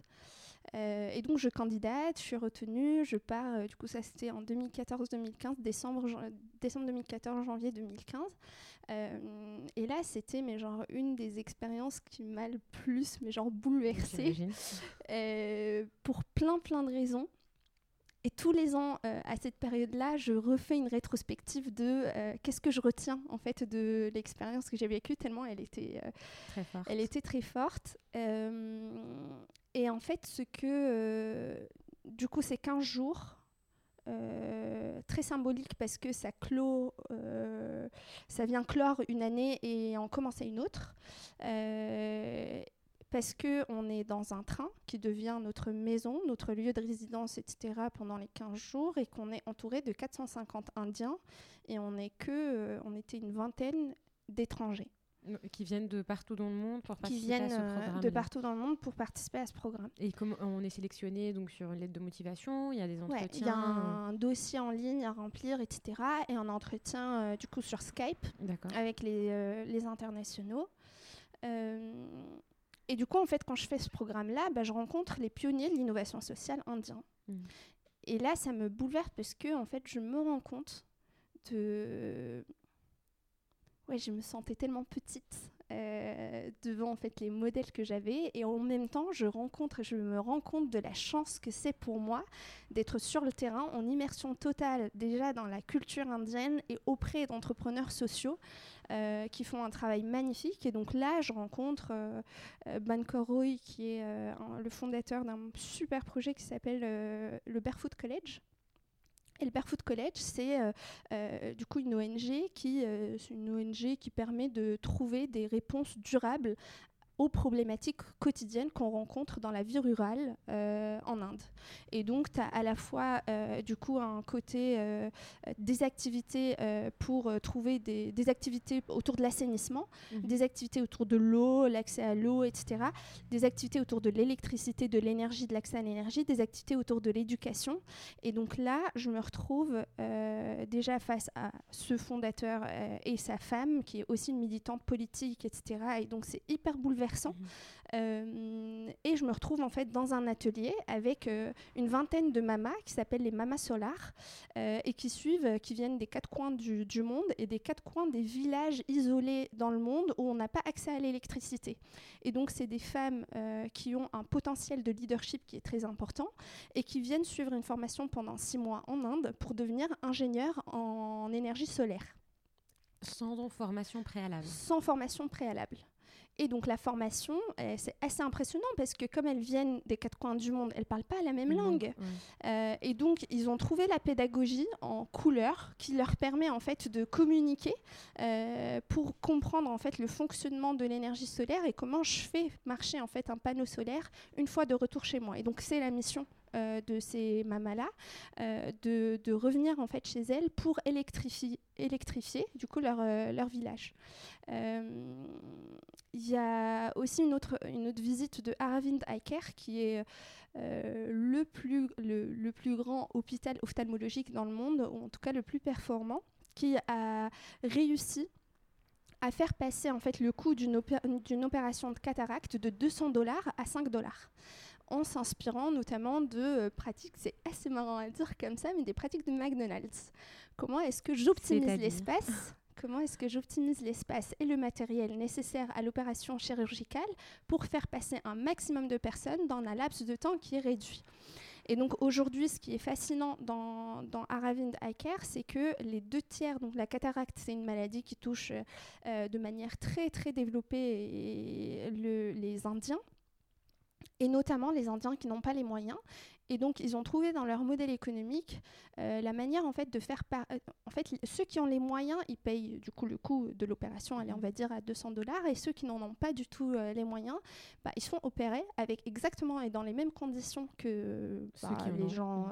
Euh, et donc je candidate, je suis retenue, je pars, euh, du coup ça c'était en 2014-2015, décembre, décembre 2014, janvier 2015. Euh, et là c'était mais genre une des expériences qui m'a le plus mais genre bouleversée pour plein plein de raisons. Et tous les ans, à cette période-là, je refais une rétrospective de qu'est-ce que je retiens en fait de l'expérience que j'ai vécue, tellement elle était, très forte. Elle était très forte. Et en fait, ce que. Euh, du coup, c'est 15 jours. Euh, très symbolique parce que ça clôt, euh, ça vient clore une année et en commencer une autre. parce que on est dans un train qui devient notre maison, notre lieu de résidence, etc. pendant les 15 jours et qu'on est entouré de 450 Indiens et on est que, on était une vingtaine d'étrangers. Qui viennent de partout dans le monde pour participer à ce euh, programme. de partout dans le monde pour participer à ce programme. Et comment on est sélectionné donc sur une lettre de motivation, il y a des entretiens. il y a un dossier en ligne à remplir, etc. Et un entretien euh, du coup sur Skype avec les, euh, les internationaux. et du coup, en fait, quand je fais ce programme-là, bah, je rencontre les pionniers de l'innovation sociale indiens. Mmh. Et là, ça me bouleverse parce que en fait, je me rends compte de ouais, je me sentais tellement petite euh, devant en fait les modèles que j'avais et en même temps je rencontre je me rends compte de la chance que c'est pour moi d'être sur le terrain en immersion totale déjà dans la culture indienne et auprès d'entrepreneurs sociaux qui font un travail magnifique. Et donc là, je rencontre Ban Roy, qui est le fondateur d'un super projet qui s'appelle le Barefoot College. Et le Barefoot College, c'est du coup une ONG ONG qui permet de trouver des réponses durables aux problématiques quotidiennes qu'on rencontre dans la vie rurale euh, en Inde. Et donc, tu as à la fois, euh, du coup, un côté euh, des activités pour trouver des, des, activités autour de l'assainissement, mhm. des activités autour de l'eau, l'accès à l'eau, etc., des activités autour de l'électricité, de l'énergie, de l'accès à l'énergie, des activités autour de l'éducation. Et donc là, je me retrouve déjà face à ce fondateur et sa femme, qui est aussi une militante politique, etc. Et donc, c'est hyper bouleversant Euh, et je me retrouve en fait dans un atelier avec euh, une vingtaine de mamas qui s'appellent les mamas solaires euh, et qui suivent, qui viennent des quatre coins du, du, monde et des quatre coins des villages isolés dans le monde où on n'a pas accès à l'électricité. Et donc c'est des femmes qui ont un potentiel de leadership qui est très important et qui viennent suivre une formation pendant six mois en Inde pour devenir ingénieurs en énergie solaire. Sans formation préalable. Sans formation préalable. Et donc la formation, euh, c'est assez impressionnant parce que comme elles viennent des quatre coins du monde, elles ne parlent pas la même langue. Euh, et donc ils ont trouvé la pédagogie en couleur qui leur permet en fait de communiquer euh, pour comprendre en fait le fonctionnement de l'énergie solaire et comment je fais marcher en fait un panneau solaire une fois de retour chez moi. Et donc c'est la mission de ces mamas-là, euh, de, revenir en fait chez elles pour électrifier, électrifier du coup leur, euh, leur village. Il y a aussi une autre, une autre visite de Aravind Aiker qui est le, plus, le, plus grand hôpital ophtalmologique dans le monde, ou en tout cas le plus performant, qui a réussi à faire passer en fait le coût d'une opération de cataracte de 200 dollars à 5 dollars en s'inspirant notamment de euh, pratiques, c'est assez marrant à dire comme ça, mais des pratiques de McDonald's. Comment est-ce que j'optimise l'espace Comment est-ce que j'optimise l'espace et le matériel nécessaire à l'opération chirurgicale pour faire passer un maximum de personnes dans un laps de temps qui est réduit? Et donc aujourd'hui, ce qui est fascinant dans, dans Aravind Eye Care, c'est que les deux tiers, donc la cataracte, c'est une maladie qui touche euh, de manière très très développée les Indiens et notamment les Indiens qui n'ont pas les moyens. Et donc, ils ont trouvé dans leur modèle économique euh, la manière en fait de faire. Euh, en fait, ceux qui ont les moyens, ils payent du coup le coût de l'opération, allez, on va dire à 200 dollars, et ceux qui n'en ont pas du tout euh, les moyens, bah, ils se font opérer avec exactement et dans les mêmes conditions que bah, les gens,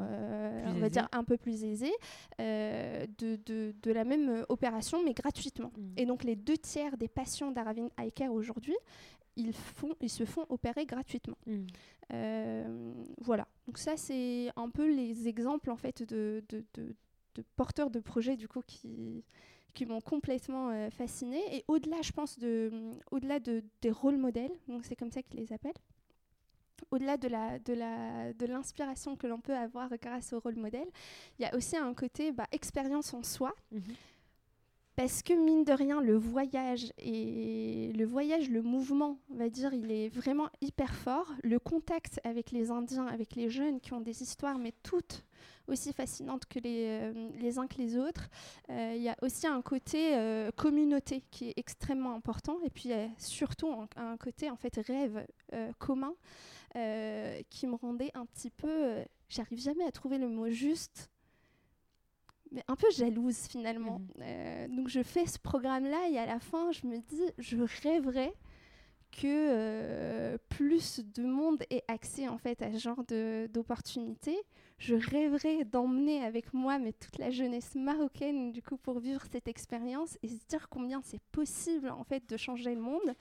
on va dire un peu plus aisés, de, de, de, la même opération, mais gratuitement. Mmh. Et donc, les deux tiers des patients d'Aravind Eye Care aujourd'hui, ils, font, ils se font opérer gratuitement. Hmm. Euh, voilà. Donc ça, c'est un peu les exemples en fait de, de, de, porteurs de projets du coup qui qui m'ont complètement euh, fascinée. Et au-delà, je pense, de, au-delà de, des rôles modèles, donc c'est comme ça qu'ils les appellent, au-delà de, la, de, la, de l'inspiration que l'on peut avoir grâce au rôle modèle, il y a aussi un côté bah, expérience en soi. Mhm parce que mine de rien, le voyage et le voyage, le mouvement, on va dire, il est vraiment hyper fort. Le contact avec les Indiens, avec les jeunes qui ont des histoires, mais toutes aussi fascinantes que les, euh, uns que les autres. Euh, il y a aussi un côté euh, communauté qui est extrêmement important, et puis surtout un, un, côté en fait rêve commun qui me rendait un petit peu, j'arrive jamais à trouver le mot juste mais un peu jalouse finalement. Mhm. Euh, donc je fais ce programme-là et à la fin, je me dis, je rêverais que euh, plus de monde ait accès en fait à ce genre d'opportunités. Je rêverais d'emmener avec moi mais toute la jeunesse marocaine du coup pour vivre cette expérience et se dire combien c'est possible en fait de changer le monde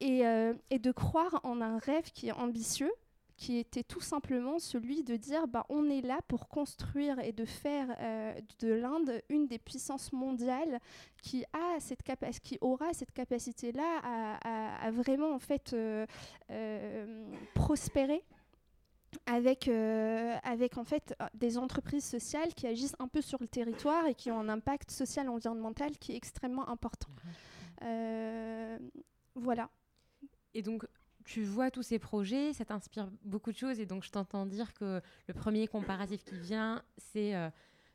et, euh, et de croire en un rêve qui est ambitieux qui était tout simplement celui de dire bah, on est là pour construire et de faire euh, de l'Inde une des puissances mondiales qui, a cette qui aura cette capacité-là à, vraiment en fait euh, euh, prospérer avec, avec en fait des entreprises sociales qui agissent un peu sur le territoire et qui ont un impact social environnemental qui est extrêmement important. Mmh. voilà. Et donc, tu vois tous ces projets, ça t'inspire beaucoup de choses. Et donc, je t'entends dire que le premier comparatif qui vient, c'est euh,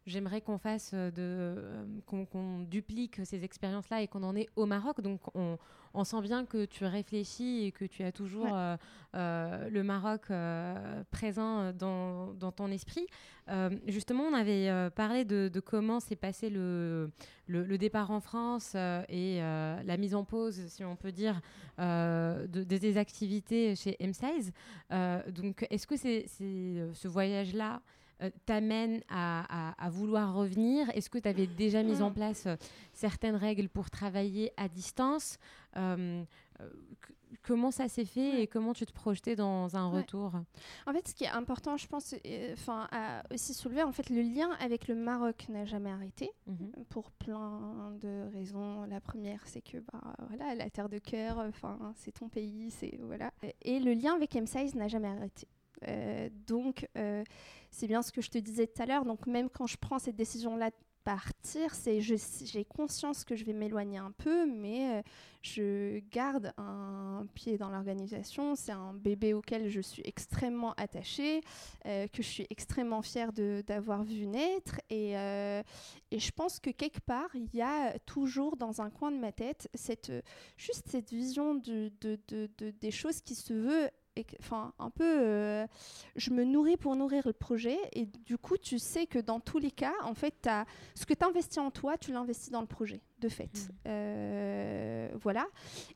j'aimerais qu'on fasse de, qu'on duplique ces expériences-là et qu'on en ait au Maroc. Donc on, on, sent bien que tu réfléchis et que tu as toujours le Maroc présent dans, dans, ton esprit. justement, on avait parlé de, de comment s'est passé le, le, départ en France et la mise en pause, si on peut dire, de, de, des activités chez M16. donc, est-ce que c'est ce voyage-là euh, t'amène à, vouloir revenir? Est-ce que tu avais déjà mis en place euh, certaines règles pour travailler à distance? Euh, Comment ça s'est fait et comment tu te projetais dans un retour? En fait, ce qui est important, je pense, enfin, à aussi soulever, en fait, le lien avec le Maroc n'a jamais arrêté mhm. pour plein de raisons. La première, c'est que bah, voilà, la terre de cœur, enfin, c'est ton pays, c'est voilà. Et le lien avec M16 n'a jamais arrêté. Donc c'est bien ce que je te disais tout à l'heure. Donc même quand je prends cette décision-là de partir, c'est j'ai conscience que je vais m'éloigner un peu, mais euh, je garde un pied dans l'organisation. C'est un bébé auquel je suis extrêmement attachée, euh, que je suis extrêmement fière d'avoir vu naître. Et, euh, et, je pense que quelque part, il y a toujours dans un coin de ma tête cette, juste cette vision de, de, de, des choses qui se veut enfin un peu euh, je me nourris pour nourrir le projet. Et du coup tu sais que dans tous les cas en fait ce que tu investis en toi tu l'investis dans le projet de fait. Mmh. Euh, voilà.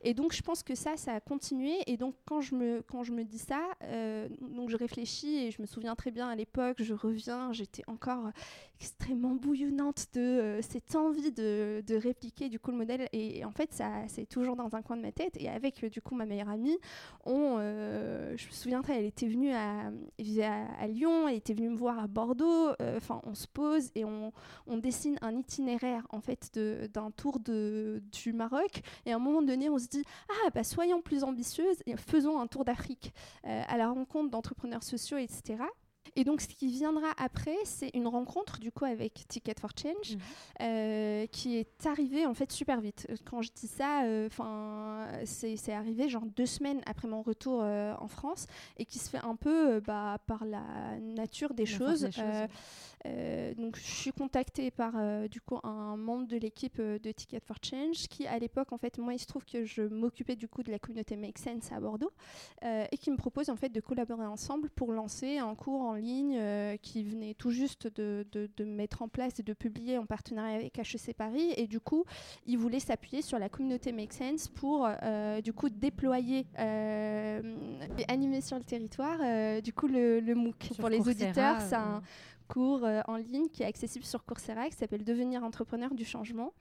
Et donc, je pense que ça, ça a continué. Et donc, quand je me, quand je me dis ça, euh, donc je réfléchis et je me souviens très bien à l'époque, je reviens, j'étais encore extrêmement bouillonnante de euh, cette envie de, de, répliquer du coup le modèle. Et, en fait, ça, c'est toujours dans un coin de ma tête. Et avec du coup ma meilleure amie, on, je me souviens très, elle était venue à, à, à, Lyon, elle était venue me voir à Bordeaux. Enfin, on se pose et on, on dessine un itinéraire en fait d'un tour de, du Maroc. Et à un moment donné, on se dit Ah, bah, soyons plus ambitieuses et faisons un tour d'Afrique euh, à la rencontre d'entrepreneurs sociaux, etc. Et donc, ce qui viendra après, c'est une rencontre du coup avec Ticket for Change, mhm. euh, qui est arrivée en fait super vite. Quand je dis ça, euh, enfin, c'est arrivé genre deux semaines après mon retour en France et qui se fait un peu bah, par la nature des choses. Euh, donc, je suis contactée par euh, du coup un membre de l'équipe euh, de Ticket for Change qui, à l'époque, en fait, moi, il se trouve que je m'occupais du coup de la communauté Make Sense à Bordeaux et qui me propose en fait de collaborer ensemble pour lancer un cours en ligne qui venait tout juste de, de, mettre en place et de publier en partenariat avec HEC Paris. Et du coup, il voulait s'appuyer sur la communauté Make Sense pour du coup déployer et animer sur le territoire du coup le, le MOOC. pour les auditeurs, c'est un cours euh, en ligne qui est accessible sur Coursera qui s'appelle Devenir entrepreneur du changement.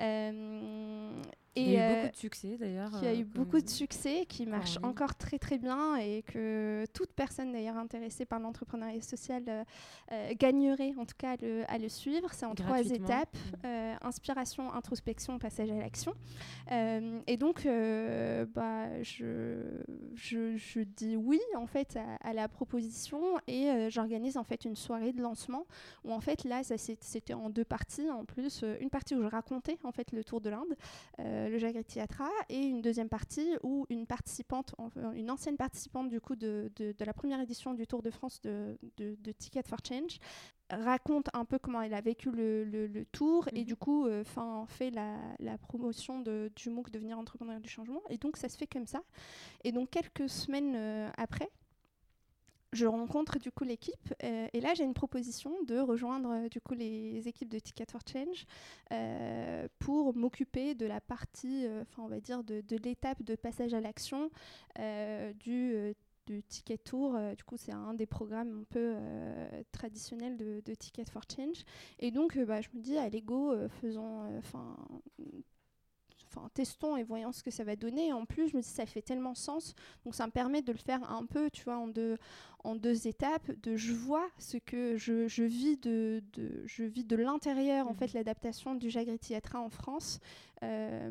Euh, il y a eu beaucoup de succès d'ailleurs. Qui a eu euh, beaucoup de succès, qui marche encore très très bien et que toute personne d'ailleurs intéressée par l'entrepreneuriat social gagnerait en tout cas à le, suivre. C'est en trois étapes mmh. inspiration, introspection, passage à l'action. et donc, bah, je, je, je, dis oui en fait à, à la proposition et j'organise en fait une soirée de lancement où en fait là c'était en deux parties en plus euh, une partie où je racontais en fait le tour de l'Inde euh, le Jagri Theatra et une deuxième partie où une participante une ancienne participante du coup de, de, la première édition du Tour de France de, de Ticket for Change raconte un peu comment elle a vécu le, le, tour et mhm. du coup euh, fait la, la, promotion de, du MOOC devenir entrepreneur du changement et donc ça se fait comme ça et donc quelques semaines après je rencontre du coup l'équipe euh, et là j'ai une proposition de rejoindre euh, du coup les équipes de Ticket for Change euh, pour m'occuper de la partie, enfin on va dire de, l'étape de passage à l'action du, du Ticket Tour. du coup c'est un des programmes un peu traditionnels de, Ticket for Change et donc bah, je me dis allez go faisons enfin, testons et voyons ce que ça va donner. en plus, je me dis, ça fait tellement sens. Donc, ça me permet de le faire un peu, tu vois, en deux, en deux étapes. De je vois ce que je, je vis de, de, je vis de l'intérieur, en mmh. fait, l'adaptation du Jagri Theatra en France. Euh,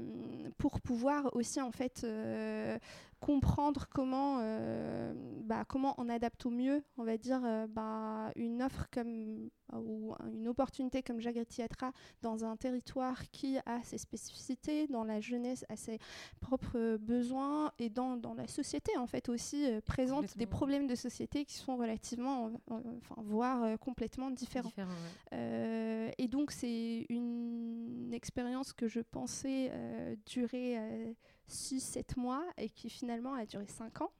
pour pouvoir aussi en fait euh, comprendre comment, euh, bah, comment on adapte au mieux, on va dire, euh, bah, une offre comme, ou une opportunité comme Jagri Theatra dans un territoire qui a ses spécificités, dans la jeunesse a ses propres besoins et dans, dans la société en fait aussi euh, présente des problèmes de société qui sont relativement, enfin, voire complètement différents. et donc c'est une expérience que je pensais durer 6-7 mois et qui finalement a duré 5 ans.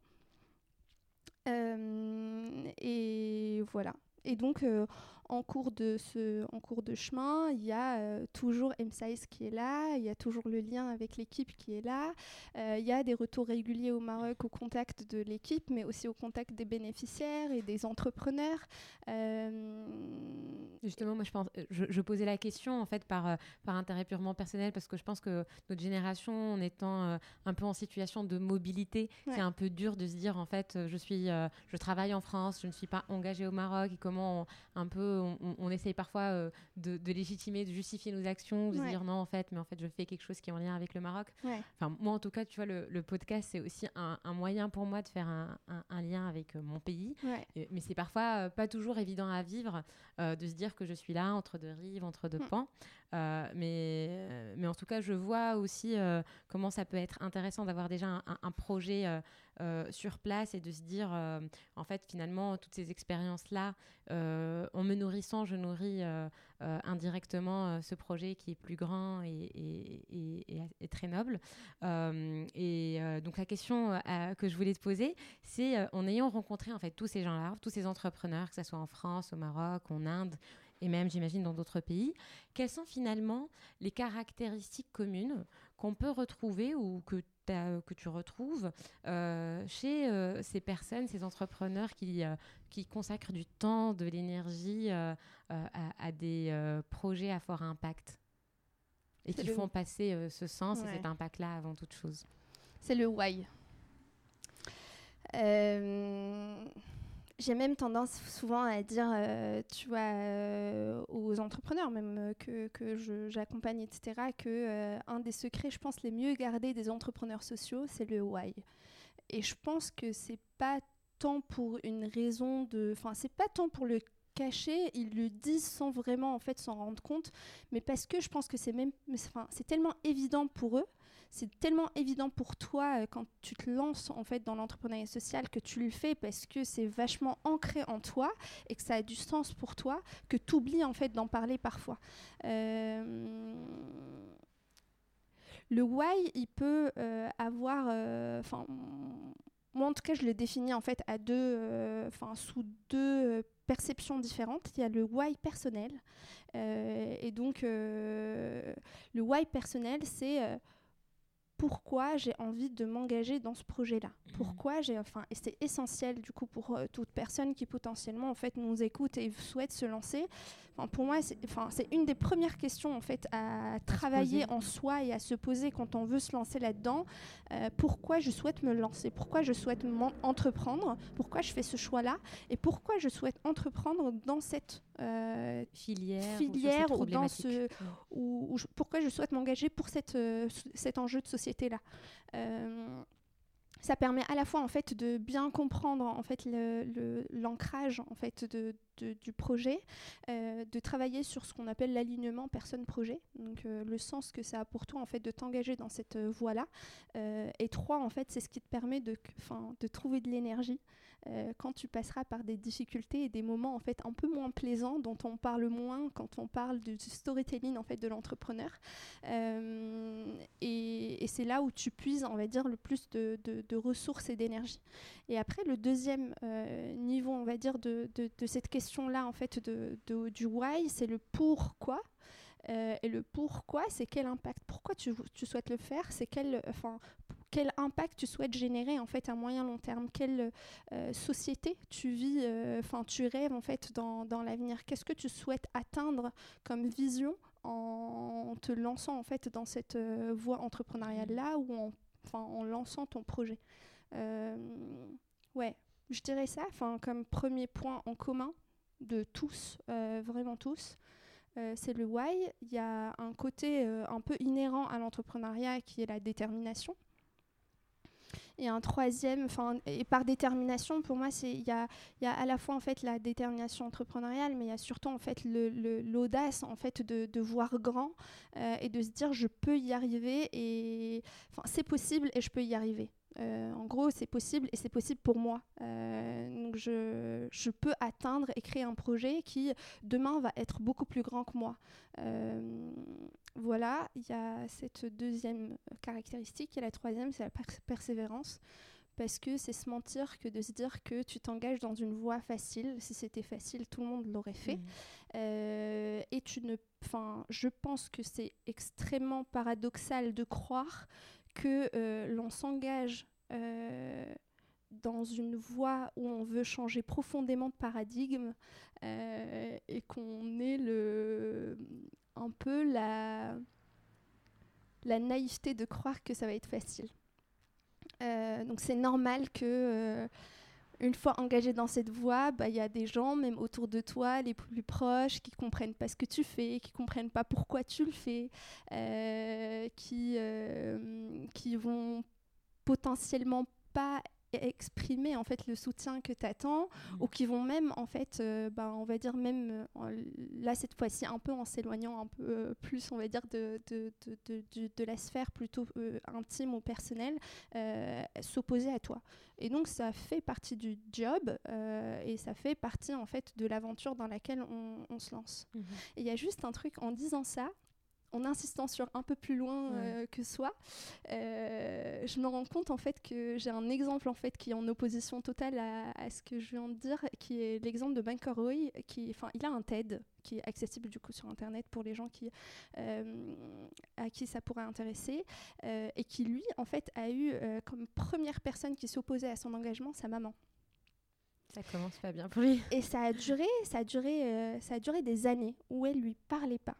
Euh, et voilà. Et donc, euh, en cours de, ce, en cours de chemin, il y a euh, toujours M-Size qui est là, il y a toujours le lien avec l'équipe qui est là, euh, il y a des retours réguliers au Maroc au contact de l'équipe, mais aussi au contact des bénéficiaires et des entrepreneurs. Euh, Justement, moi je, pense, je, posais la question en fait par, par intérêt purement personnel parce que je pense que notre génération, en étant un peu en situation de mobilité, c'est un peu dur de se dire en fait je, suis, je travaille en France, je ne suis pas engagée au Maroc et comment un peu on, essaye parfois euh, de, légitimer, de justifier nos actions, de se dire non en fait, mais en fait je fais quelque chose qui est en lien avec le Maroc. Enfin moi en tout cas, tu vois, le, podcast c'est aussi un, moyen pour moi de faire un, lien avec euh, mon pays. mais c'est parfois euh, pas toujours évident à vivre de se dire que je suis là entre deux rives, entre deux mm. pans. mais, mais en tout cas, je vois aussi comment ça peut être intéressant d'avoir déjà un, projet sur place et de se dire, en fait, finalement, toutes ces expériences-là, en me nourrissant, je nourris indirectement ce projet qui est plus grand et, et, très noble. et donc, la question que je voulais te poser, c'est en ayant rencontré en fait tous ces gens-là, tous ces entrepreneurs, que ce soit en France, au Maroc, en Inde, et même j'imagine dans d'autres pays, quelles sont finalement les caractéristiques communes qu'on peut retrouver ou que que tu retrouves euh, chez euh, ces personnes, ces entrepreneurs qui, euh, qui consacrent du temps, de l'énergie à, des projets à fort impact et qui font passer ce sens et cet impact-là avant toute chose. C'est le why. J'ai même tendance souvent à dire, euh, tu vois, euh, aux entrepreneurs même euh, que, que j'accompagne, etc., que un des secrets, je pense, les mieux gardés des entrepreneurs sociaux, c'est le why. Et je pense que c'est pas tant pour une raison de, enfin, c'est pas tant pour le cacher, ils le disent sans vraiment en fait s'en rendre compte, mais parce que je pense que c'est même, enfin, c'est tellement évident pour eux c'est tellement évident pour toi euh, quand tu te lances en fait dans l'entrepreneuriat social que tu le fais parce que c'est vachement ancré en toi et que ça a du sens pour toi que tu oublies en fait d'en parler parfois. Euh, le why, il peut euh, avoir, enfin, moi en tout cas, je le définis en fait à deux, enfin, sous deux perceptions différentes. Il y a le why personnel, et donc le why personnel, c'est pourquoi j'ai envie de m'engager dans ce projet-là. Mmh. Pourquoi j'ai, enfin, et c'est essentiel du coup pour euh, toute personne qui potentiellement en fait nous écoute et souhaite se lancer. Enfin, pour moi, c'est, enfin, c'est une des premières questions en fait à travailler en soi et à se poser quand on veut se lancer là-dedans. Euh, pourquoi je souhaite me lancer? Pourquoi je souhaite entreprendre? Pourquoi je fais ce choix-là? Et pourquoi je souhaite entreprendre dans cette euh, filière, filière ou, dans ce, ou, pourquoi je souhaite m'engager pour cette, cet enjeu de société là euh, ça permet à la fois en fait de bien comprendre en fait l'ancrage en fait de, du projet, euh, de travailler sur ce qu'on appelle l'alignement personne-projet, donc euh, le sens que ça a pour toi en fait de t'engager dans cette voie-là. et trois en fait c'est ce qui te permet de, de trouver de l'énergie, euh, quand tu passeras par des difficultés et des moments en fait un peu moins plaisants dont on parle moins quand on parle du storytelling en fait de l'entrepreneur. Euh, et, c'est là où tu puises on va dire le plus de, ressources et d'énergie. Et après le deuxième euh, niveau on va dire de, cette question là en fait du why c'est le pourquoi et le pourquoi, c'est quel impact, pourquoi tu, tu souhaites le faire, c'est quel, enfin, quel impact tu souhaites générer en fait à moyen long terme, quelle euh, société tu vis, euh, enfin tu rêves en fait dans, dans l'avenir, qu'est-ce que tu souhaites atteindre comme vision en te lançant en fait dans cette euh, voie entrepreneuriale là ou en, enfin, en lançant ton projet? ouais, je dirais ça, enfin comme premier point en commun de tous, vraiment tous. C'est le why. Il y a un côté un peu inhérent à l'entrepreneuriat qui est la détermination. Et un troisième, et par détermination, pour moi, il y a, à la fois en fait la détermination entrepreneuriale, mais il y a surtout en fait l'audace en fait de, voir grand et de se dire je peux y arriver et c'est possible et je peux y arriver. Euh, en gros, c'est possible et c'est possible pour moi. Euh, donc je, je, peux atteindre et créer un projet qui, demain, va être beaucoup plus grand que moi. Euh, voilà, il y a cette deuxième caractéristique. Et la troisième, c'est la persévérance. Parce que c'est se mentir que de se dire que tu t'engages dans une voie facile. Si c'était facile, tout le monde l'aurait fait. Mmh. et tu ne. Enfin, je pense que c'est extrêmement paradoxal de croire que euh, l'on s'engage euh, dans une voie où on veut changer profondément de paradigme euh, et qu'on ait un peu la naïveté de croire que ça va être facile. donc c'est normal que une fois engagé dans cette voie, bah, il y a des gens, même autour de toi, les plus proches, qui comprennent pas ce que tu fais, qui comprennent pas pourquoi tu le fais, euh, qui, euh, qui vont potentiellement pas exprimer en fait le soutien que tu attends mmh. ou qui vont même en fait euh, bah, on va dire même euh, là cette fois-ci un peu en s'éloignant un peu euh, plus on va dire de, de, de, de, de la sphère plutôt intime ou personnelle s'opposer à toi et donc ça fait partie du job et ça fait partie en fait de l'aventure dans laquelle on, on se lance mmh. il y a juste un truc en disant ça en insistant sur un peu plus loin euh, que soi, euh, je me rends compte en fait que j'ai un exemple en fait qui est en opposition totale à, ce que je viens de dire, qui est l'exemple de Banker Roy, qui, enfin, il a un TED qui est accessible du coup sur internet pour les gens qui, euh, à qui ça pourrait intéresser, et qui lui en fait a eu comme première personne qui s'opposait à son engagement sa maman. Ça commence pas bien pour lui. Et ça a duré, ça a duré, ça a duré des années où elle lui parlait pas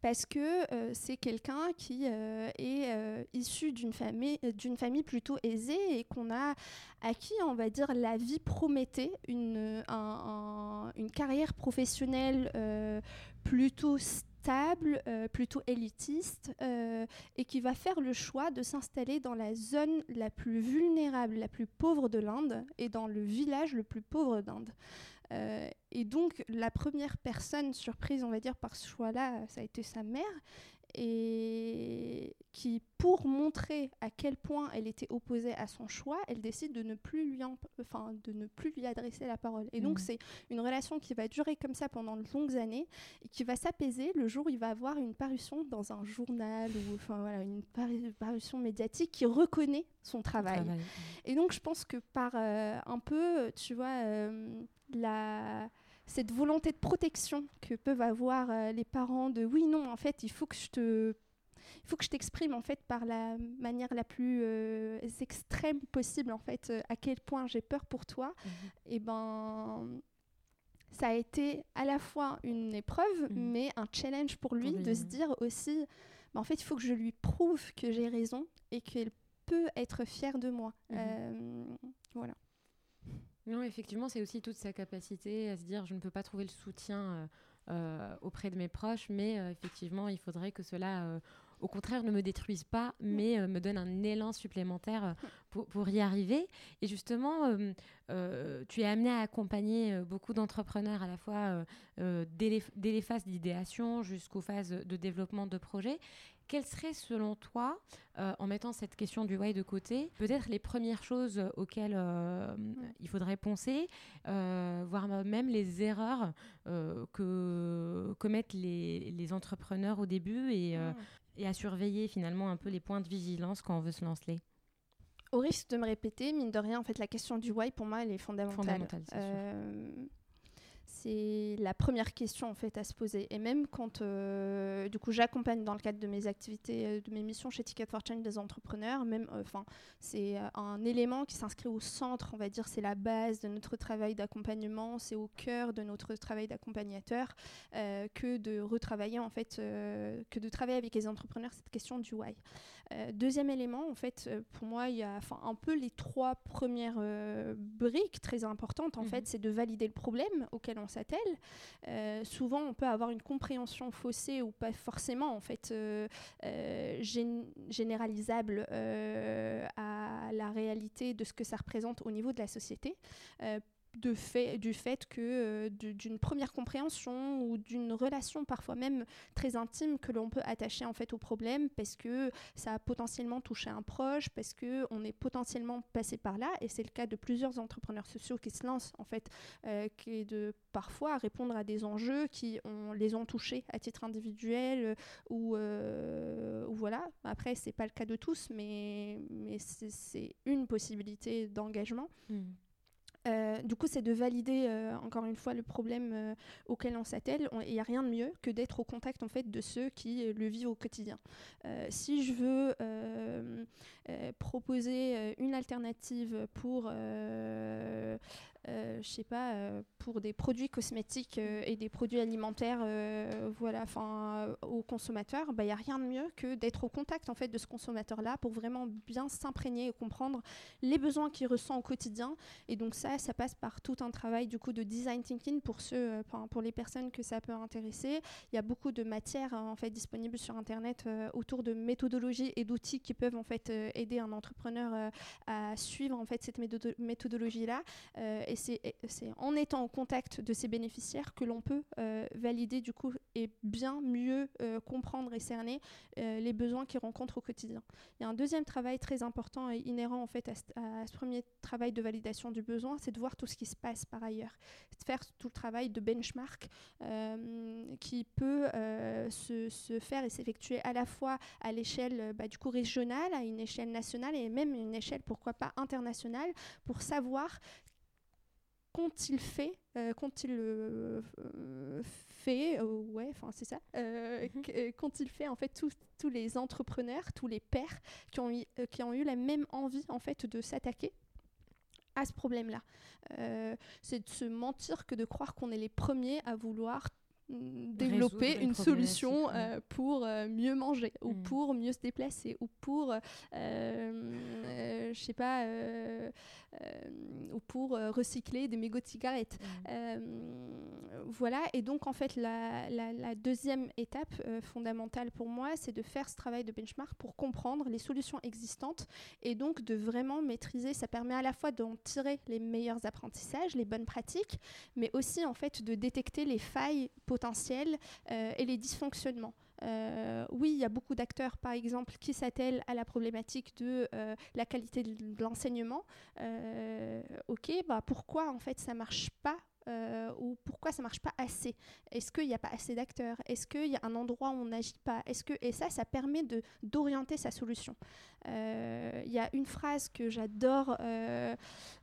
parce que euh, c'est quelqu'un qui euh, est euh, issu d'une famille, d'une famille plutôt aisée et qu'on a acquis, on va dire, la vie promettait, une, une carrière professionnelle plutôt stable, plutôt élitiste, et qui va faire le choix de s'installer dans la zone la plus vulnérable, la plus pauvre de l'Inde, et dans le village le plus pauvre d'Inde. Euh, et donc, la première personne surprise, on va dire, par ce choix-là, ça a été sa mère, et qui, pour montrer à quel point elle était opposée à son choix, elle décide de ne plus lui, enfin, de ne plus lui adresser la parole. Et donc, mmh. c'est une relation qui va durer comme ça pendant de longues années, et qui va s'apaiser le jour où il va avoir une parution dans un journal, ou enfin, voilà, une parution médiatique qui reconnaît son travail. Et donc, je pense que par euh, un peu, tu vois... Euh, la, cette volonté de protection que peuvent avoir euh, les parents de oui non en fait il faut que je te il faut que je t'exprime en fait par la manière la plus euh, extrême possible en fait euh, à quel point j'ai peur pour toi mhm. et ben ça a été à la fois une épreuve mhm. mais un challenge pour lui de se dire aussi bah, en fait il faut que je lui prouve que j'ai raison et qu'elle peut être fière de moi mhm. voilà non, effectivement, c'est aussi toute sa capacité à se dire je ne peux pas trouver le soutien euh, euh, auprès de mes proches, mais euh, effectivement, il faudrait que cela, au contraire, ne me détruise pas, mm. mais me donne un élan supplémentaire pour, pour, y arriver. Et justement, tu es amené à accompagner beaucoup d'entrepreneurs à la fois dès les, dès, les, phases d'idéation jusqu'aux phases de développement de projets. Quelles seraient, selon toi, euh, en mettant cette question du why de côté, peut-être les premières choses auxquelles euh, il faudrait penser, euh, voire même les erreurs que commettent les, les, entrepreneurs au début et, et, à surveiller finalement un peu les points de vigilance quand on veut se lancer? Au risque de me répéter, mine de rien, en fait, la question du why, pour moi, elle est fondamentale. fondamentale c'est la première question en fait à se poser. Et même quand euh, du coup j'accompagne dans le cadre de mes activités, euh, de mes missions chez Ticket for Change des entrepreneurs, même euh, enfin c'est un élément qui s'inscrit au centre, on va dire, c'est la base de notre travail d'accompagnement, c'est au cœur de notre travail d'accompagnateur que de retravailler en fait, que de travailler avec les entrepreneurs cette question du why. Deuxième élément, en fait, pour moi, il y a un peu les trois premières briques très importantes en fait, c'est de valider le problème auquel on s'attelle. Euh, souvent, on peut avoir une compréhension faussée ou pas forcément en fait euh, euh, généralisable à la, réalité de ce que ça représente au niveau de la société de fait, du fait que euh, d'une première compréhension ou d'une relation parfois même très intime que l'on peut attacher en fait au problème parce que ça a potentiellement touché un proche, parce que on est potentiellement passé par là et c'est le cas de plusieurs entrepreneurs sociaux qui se lancent en fait, euh, qui est de parfois répondre à des enjeux qui ont, les ont touchés à titre individuel ou, euh, ou voilà. Après c'est pas le cas de tous, mais mais c'est une possibilité d'engagement. Mmh. Euh, du coup, c'est de valider euh, encore une fois le problème euh, auquel on s'attelle. Il n'y a rien de mieux que d'être au contact en fait de ceux qui le vivent au quotidien. si je veux proposer une alternative pour je sais pas, euh, pour des produits cosmétiques euh, et des produits alimentaires, voilà, enfin, aux consommateurs, il bah, n'y a rien de mieux que d'être au contact en fait de ce consommateur-là pour vraiment bien s'imprégner et comprendre les besoins qu'il ressent au quotidien. Et donc ça, ça passe par tout un travail du coup de design thinking pour ceux, pour les personnes que ça peut intéresser. Il y a beaucoup de matières hein, en fait disponibles sur internet autour de méthodologies et d'outils qui peuvent en fait aider un entrepreneur à suivre en fait cette méthodologie-là et c'est en étant en contact de ces bénéficiaires que l'on peut euh, valider du coup et bien mieux euh, comprendre et cerner euh, les besoins qu'ils rencontrent au quotidien. Il y a un deuxième travail très important et inhérent en fait à, ce premier travail de validation du besoin, c'est de voir tout ce qui se passe par ailleurs, de faire tout le travail de benchmark qui peut se, se, faire et s'effectuer à la fois à l'échelle bah, du coup régionale, à une échelle nationale et même une échelle pourquoi pas internationale pour savoir qu'ont-ils fait euh, Qu'ont-ils euh, fait euh, Ouais, enfin c'est ça. Mhm. Qu'ont-ils fait en fait tous les entrepreneurs, tous les pères qui ont, eu, qui ont eu la même envie en fait de s'attaquer à ce problème-là. c'est de se mentir que de croire qu'on est les premiers à vouloir développer une solution euh, pour euh, mieux manger ou mm. pour mieux se déplacer ou pour je sais pas ou pour recycler des mégots de cigarettes mm. voilà et donc en fait la, la, deuxième étape fondamentale pour moi c'est de faire ce travail de benchmark pour comprendre les solutions existantes et donc de vraiment maîtriser ça permet à la fois d'en tirer les meilleurs apprentissages les bonnes pratiques mais aussi en fait de détecter les failles potentiels euh, et les dysfonctionnements. Euh, oui, il y a beaucoup d'acteurs, par exemple, qui s'attellent à la problématique de euh, la qualité de l'enseignement. ok, bah pourquoi en fait ça marche pas ou pourquoi ça marche pas assez? Est-ce qu'il n'y a pas assez d'acteurs? Est-ce qu'il y a un endroit où on n'agit pas? Est-ce que et ça, ça permet de d'orienter sa solution. Il euh, y a une phrase que j'adore euh,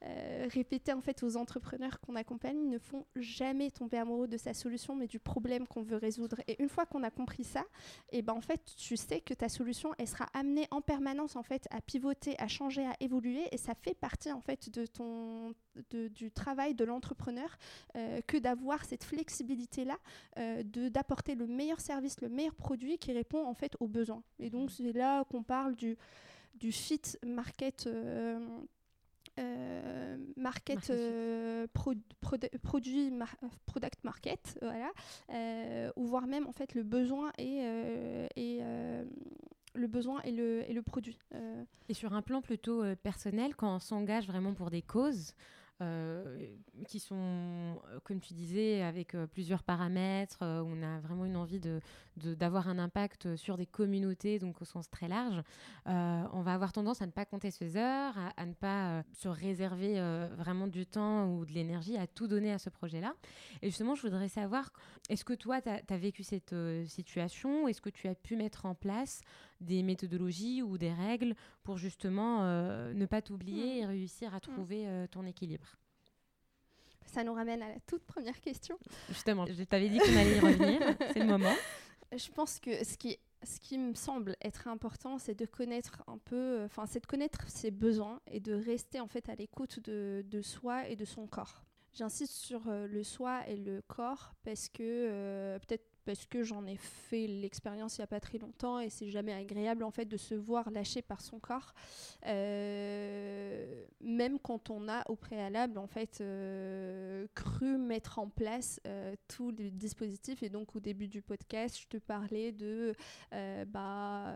euh, répéter en fait aux entrepreneurs qu'on accompagne, ils ne font jamais tomber amoureux de sa solution, mais du problème qu'on veut résoudre. Et une fois qu'on a compris ça, et eh ben en fait, tu sais que ta solution, elle sera amenée en permanence en fait à pivoter, à changer, à évoluer, et ça fait partie en fait de ton du travail de l'entrepreneur que d'avoir cette flexibilité là, de d'apporter le meilleur service, le meilleur produit qui répond en fait aux besoins. Et donc mmh. c'est là qu'on parle du du fit market. Euh, euh, market, euh, produit product market voilà ou voire même en fait le besoin et, et le besoin et le, et le produit et sur un plan plutôt personnel quand on s'engage vraiment pour des causes euh, qui sont, euh, comme tu disais, avec euh, plusieurs paramètres. on a vraiment une envie de, d'avoir un impact sur des communautés, donc au sens très large. on va avoir tendance à ne pas compter ses heures, à, ne pas se réserver vraiment du temps ou de l'énergie à tout donner à ce projet-là. Et justement, je voudrais savoir, est-ce que toi, tu as, vécu cette situation Est-ce que tu as pu mettre en place des méthodologies ou des règles pour justement ne pas t'oublier mmh. et réussir à mmh. trouver ton équilibre ça nous ramène à la toute première question. Justement, je t'avais dit qu'on allait y revenir. c'est le moment. Je pense que ce qui, ce qui me semble être important, c'est de connaître un peu, enfin, c'est de connaître ses besoins et de rester en fait à l'écoute de, de soi et de son corps. J'insiste sur euh, le soi et le corps parce que euh, peut-être parce que j'en ai fait l'expérience il n'y a pas très longtemps et c'est jamais agréable en fait de se voir lâché par son corps. Euh, même quand on a au préalable en fait euh, cru mettre en place euh, tous les dispositifs. Et donc au début du podcast je te parlais de bah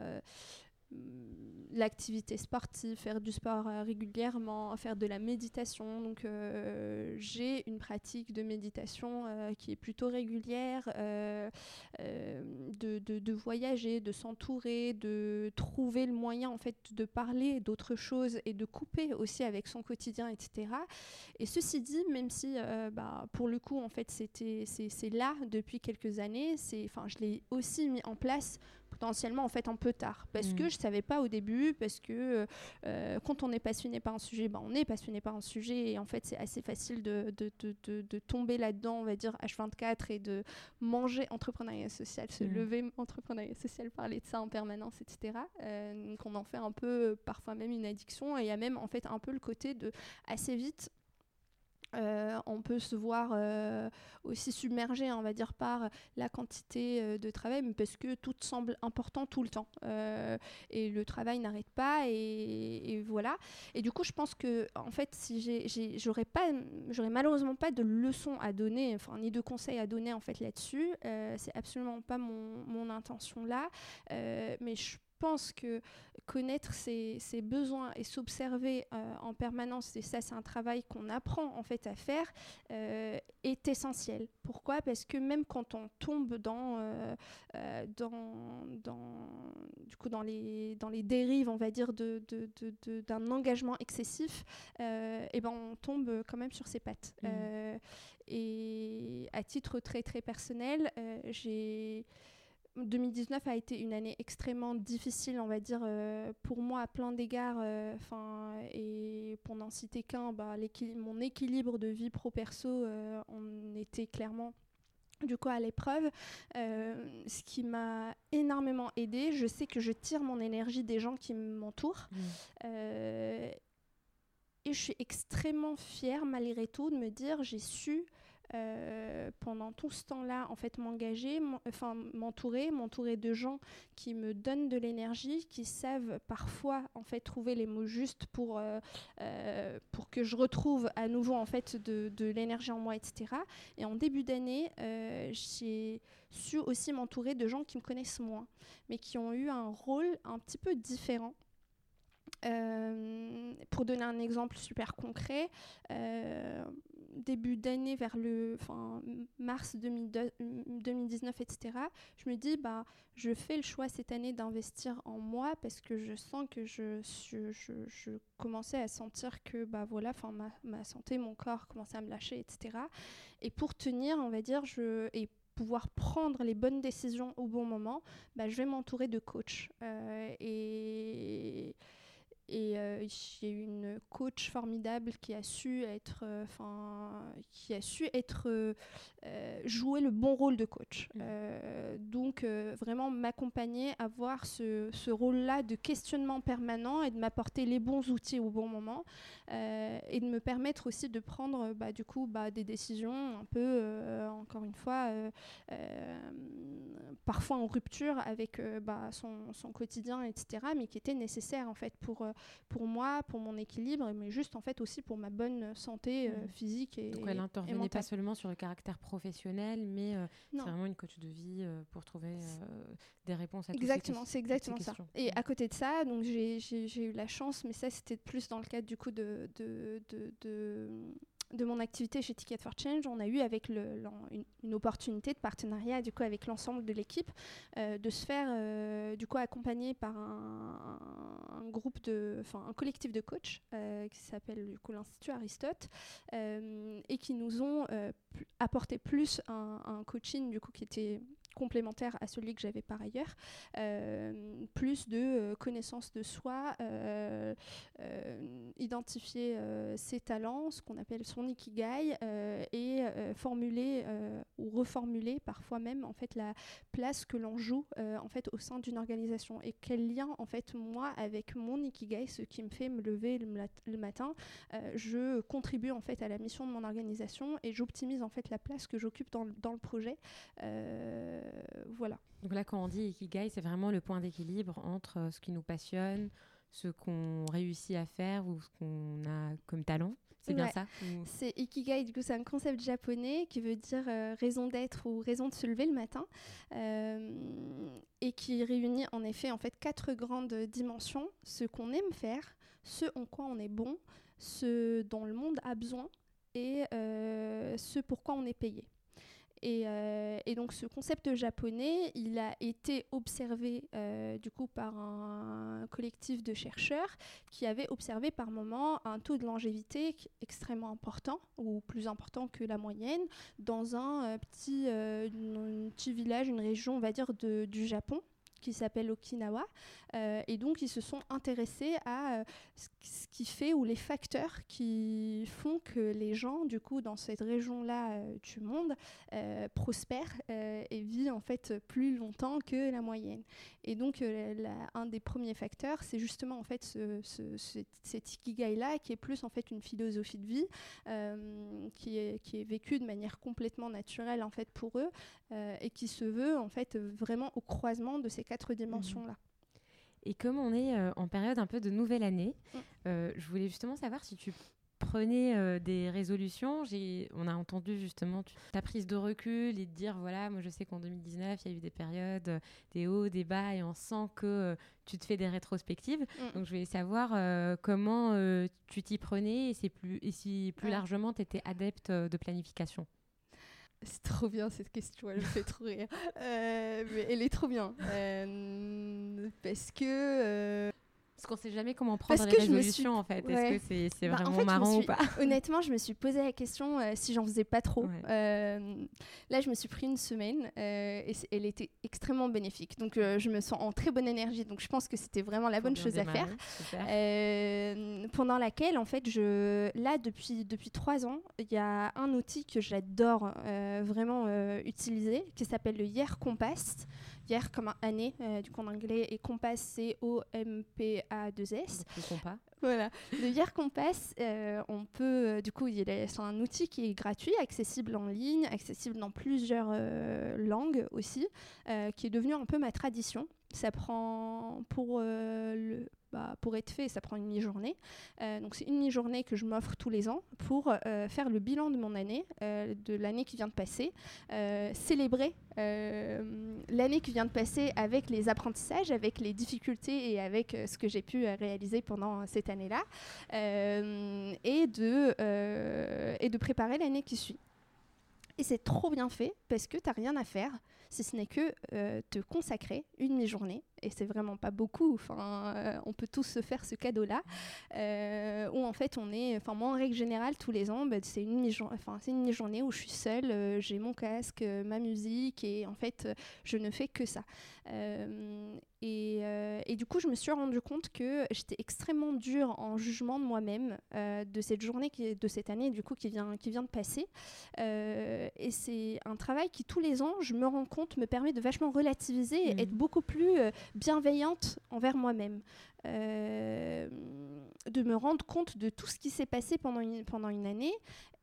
l'activité sportive, faire du sport euh, régulièrement, faire de la méditation. Donc euh, j'ai une pratique de méditation euh, qui est plutôt régulière, de, de, voyager, de s'entourer, de trouver le moyen en fait de parler d'autres choses et de couper aussi avec son quotidien, etc. Et ceci dit, même si bah, pour le coup en fait c'était c'est là depuis quelques années, c'est je l'ai aussi mis en place potentiellement en fait un peu tard parce que mm. je savais pas au début parce que euh, quand on est passionné par un sujet ben, on est passionné par un sujet et en fait c'est assez facile de, de, de, de tomber là-dedans on va dire H24 et de manger entrepreneuriat social se mm. lever entrepreneuriat social parler de ça en permanence etc euh, donc on en fait un peu parfois même une addiction et il y a même en fait un peu le côté de assez vite euh, on peut se voir euh, aussi submergé, on va dire, par la quantité euh, de travail, mais parce que tout semble important tout le temps. et le travail n'arrête pas, et, voilà. Et du coup, je pense que, en fait, si j'aurais malheureusement pas de leçons à donner, enfin, ni de conseils à donner, en fait, là-dessus. c'est absolument pas mon, mon intention là. mais je pense que connaître ses, besoins et s'observer euh, en permanence, et ça c'est un travail qu'on apprend en fait à faire, euh, est essentiel. Pourquoi? Parce que même quand on tombe dans, euh, dans, dans, du coup, dans, les, dans les dérives, on va dire, d'un de, de, engagement excessif, et eh ben on tombe quand même sur ses pattes. Mmh. et à titre très très personnel, j'ai 2019 a été une année extrêmement difficile, on va dire, euh, pour moi à plein d'égards. Euh, et pour n'en citer qu'un, bah, mon équilibre de vie pro-perso, euh, on était clairement du coup à l'épreuve, ce qui m'a énormément aidé. Je sais que je tire mon énergie des gens qui m'entourent. Mmh. et je suis extrêmement fière malgré tout de me dire j'ai su euh, pendant tout ce temps-là, en fait, m'engager, enfin, m'entourer, m'entourer de gens qui me donnent de l'énergie, qui savent parfois, en fait, trouver les mots justes pour, euh, euh, pour que je retrouve à nouveau, en fait, de, de l'énergie en moi, etc. Et en début d'année, j'ai su aussi m'entourer de gens qui me connaissent moins, mais qui ont eu un rôle un petit peu différent pour donner un exemple super concret, début d'année, vers le fin, mars 2019, etc., je me dis, bah, je fais le choix cette année d'investir en moi parce que je sens que je, je, je, commençais à sentir que bah, voilà, ma, ma santé, mon corps commençait à me lâcher, etc. Et pour tenir, on va dire, je, et pouvoir prendre les bonnes décisions au bon moment, bah, je vais m'entourer de coachs. Euh, et et euh, j'ai eu une coach formidable qui a su être, euh, enfin, qui a su être, euh, jouer le bon rôle de coach. Mmh. donc vraiment m'accompagner, avoir ce, ce rôle-là de questionnement permanent et de m'apporter les bons outils au bon moment et de me permettre aussi de prendre, bah, du coup, bah, des décisions un peu, encore une fois, parfois en rupture avec bah, son, son, quotidien, etc., mais qui étaient nécessaires en fait pour pour moi, pour mon équilibre, mais juste en fait aussi pour ma bonne santé euh, mmh. physique et Donc elle n'intervenait pas seulement sur le caractère professionnel, mais euh, c'est vraiment une coach de vie euh, pour trouver des réponses à exactement, c'est exactement ça. Et à côté de ça, donc j'ai eu la chance, mais ça c'était plus dans le cadre du coup de, de, de de mon activité chez Ticket for Change, on a eu avec le, une, opportunité de partenariat du coup avec l'ensemble de l'équipe euh, de se faire euh, du coup accompagner par un, groupe de, un collectif de coachs euh, qui s'appelle du coup l'Institut Aristote et qui nous ont apporté plus un, un, coaching du coup qui était complémentaire à celui que j'avais par ailleurs, euh, plus de euh, connaissance de soi, euh, identifier ses talents, ce qu'on appelle son ikigai, et formuler ou reformuler parfois même en fait la place que l'on joue en fait au sein d'une organisation et quel lien en fait moi avec mon ikigai, ce qui me fait me lever le, matin, je contribue en fait à la mission de mon organisation et j'optimise en fait la place que j'occupe dans, dans, le projet. Euh, voilà. Donc là, quand on dit Ikigai, c'est vraiment le point d'équilibre entre euh, ce qui nous passionne, ce qu'on réussit à faire ou ce qu'on a comme talent c'est bien ça C'est Ikigai, du coup, c'est un concept japonais qui veut dire euh, raison d'être ou raison de se lever le matin euh, et qui réunit en effet en fait quatre grandes dimensions ce qu'on aime faire, ce en quoi on est bon, ce dont le monde a besoin et euh, ce pourquoi on est payé. Euh, et, donc ce concept japonais, il a été observé euh, du coup par un collectif de chercheurs qui avait observé par moment un taux de longévité extrêmement important ou plus important que la moyenne dans un euh, petit, petit village, une région on va dire de, du Japon qui s'appelle Okinawa. Euh, et donc, ils se sont intéressés à euh, ce qui fait ou les facteurs qui font que les gens, du coup, dans cette région-là euh, du monde, prospèrent et vivent en fait plus longtemps que la moyenne. Et donc, un des premiers facteurs, c'est justement en fait ce, ce, cet ikigai-là, qui est plus en fait une philosophie de vie, qui, est, qui est vécue de manière complètement naturelle en fait pour eux, et qui se veut en fait vraiment au croisement de ces quatre dimensions-là. Et comme on est euh, en période un peu de nouvelle année, mm. euh, je voulais justement savoir si tu prenais euh, des résolutions. On a entendu justement ta prise de recul et de dire voilà, moi je sais qu'en 2019, il y a eu des périodes, des hauts, des bas, et on sent que tu te fais des rétrospectives. Mm. Donc je voulais savoir comment tu t'y prenais et, plus, et si plus largement tu étais adepte de planification. C'est trop bien cette question, elle me fait trop rire. Euh, mais elle est trop bien. Euh, parce que. Parce qu'on sait jamais comment prendre les résolutions en fait. Est-ce que c'est bah, vraiment marrant ou pas? Honnêtement, je me suis posé la question euh, si j'en faisais pas trop. Euh, là, je me suis pris une semaine euh, et elle était extrêmement bénéfique. Donc, je me sens en très bonne énergie. Donc, je pense que c'était vraiment la bonne chose à faire. pendant laquelle, en fait, je là depuis depuis trois ans, il y a un outil que j'adore vraiment utiliser qui s'appelle le Year Compass hier comme année, euh, du coup en anglais, et Compass, c'est O-M-P-A-2-S. Voilà. Le Hier Compass, euh, on peut, euh, du coup, c'est un outil qui est gratuit, accessible en ligne, accessible dans plusieurs langues aussi, qui est devenu un peu ma tradition. Ça prend pour le bah, pour être fait, ça prend une mi-journée. Euh, donc c'est une mi-journée que je m'offre tous les ans pour euh, faire le bilan de mon année, euh, de l'année qui vient de passer, célébrer l'année qui vient de passer avec les apprentissages, avec les difficultés et avec ce que j'ai pu réaliser pendant cette année-là, et, de, et de préparer l'année qui suit. Et c'est trop bien fait parce que tu n'as rien à faire si ce n'est que te consacrer une demi-journée et c'est vraiment pas beaucoup. Enfin, euh, on peut tous se faire ce cadeau-là, euh, où en fait on est, enfin moi en règle générale tous les ans, bah, c'est une enfin c'est une journée où je suis seule, euh, j'ai mon casque, ma musique et en fait je ne fais que ça. Et, et, du coup je me suis rendu compte que j'étais extrêmement dure en jugement de moi-même de cette journée qui, de cette année du coup qui vient qui vient de passer. et c'est un travail qui tous les ans je me rends compte me permet de vachement relativiser et mmh. être beaucoup plus bienveillante envers moi-même. Euh, de me rendre compte de tout ce qui s'est passé pendant une, pendant une année.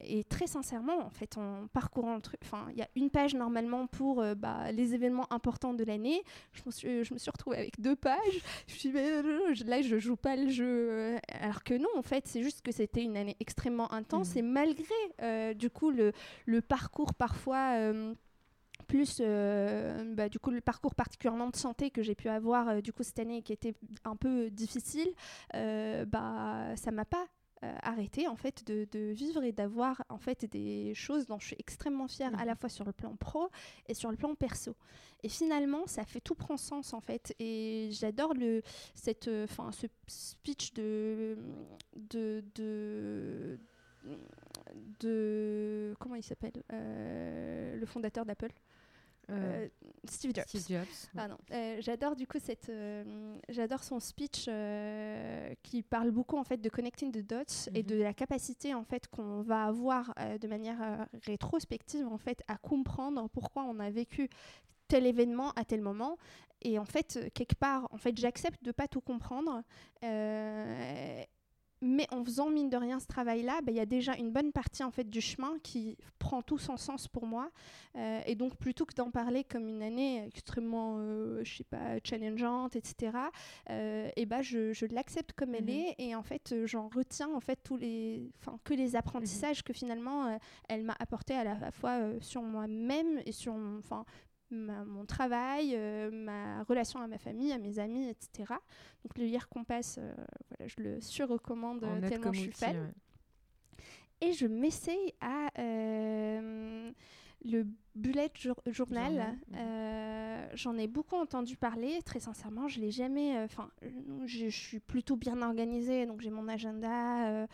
Et très sincèrement, en fait, en parcourant le truc, enfin, il y a une page normalement pour euh, bah, les événements importants de l'année. Je, me suis, je me suis retrouvée avec deux pages. Je me suis dit, mais, là, je joue pas le jeu. Alors que non, en fait, c'est juste que c'était une année extrêmement intense. Mmh. Et malgré, euh, du coup, le, le parcours parfois plus euh, bah, du coup le parcours particulièrement de santé que j'ai pu avoir euh, du coup cette année qui était un peu difficile euh, bah ça m'a pas arrêté en fait de, de vivre et d'avoir en fait des choses dont je suis extrêmement fière à la mmh. fois sur le plan pro et sur le plan perso et finalement ça fait tout prend sens en fait et j'adore le cette enfin ce speech de de, de de comment il s'appelle le fondateur d'Apple euh, Steve Jobs. Euh, j'adore du coup cette, euh, j'adore son speech qui parle beaucoup en fait de connecting the dots et mhm. de la capacité en fait qu'on va avoir de manière rétrospective en fait à comprendre pourquoi on a vécu tel événement à tel moment et en fait quelque part en fait j'accepte de pas tout comprendre mais en faisant mine de rien ce travail-là, bah, il y a déjà une bonne partie en fait du chemin qui prend tout son sens pour moi. Euh, et donc plutôt que d'en parler comme une année extrêmement, euh, je sais pas, challengeante, etc. Euh, et bah je, je l'accepte comme elle mhm. est et en fait j'en retiens en fait tous les, enfin que les apprentissages mhm. que finalement elle m'a apporté à la fois sur moi-même et sur, enfin mon travail, euh, ma relation à ma famille, à mes amis, etc. Donc le Year Compass, euh, voilà, je le surrecommande tellement je suis fan. Et je m'essaye à euh, le bullet journal, euh, j'en ai beaucoup entendu parler. Très sincèrement, je l'ai jamais. Euh, enfin, je, suis plutôt bien organisée, donc j'ai mon agenda, euh,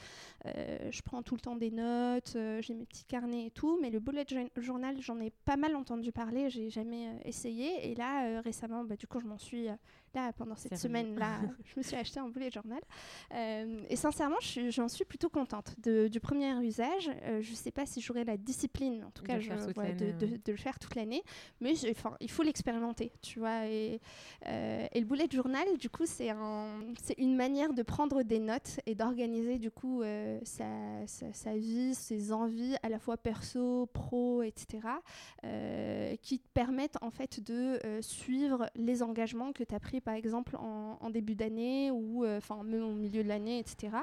je prends tout le temps des notes, j'ai mes petits carnets et tout. Mais le bullet journal, j'en ai pas mal entendu parler. J'ai jamais essayé. Et là, récemment, bah, du coup, je m'en suis là pendant cette semaine-là, je me suis acheté un bullet journal. et sincèrement, j'en suis, plutôt contente du premier usage. je sais pas si j'aurai la discipline, en tout cas, je, de de, le faire toute l'année, mais il faut l'expérimenter, tu vois. Et, euh, et, le bullet journal, du coup, c'est un, une manière de prendre des notes et d'organiser, du coup, euh, sa, sa, vie, ses envies, à la fois perso, pro, etc., euh, qui te permettent, en fait, de suivre les engagements que tu as pris, par exemple, en, début d'année ou, enfin, même au milieu de l'année, etc.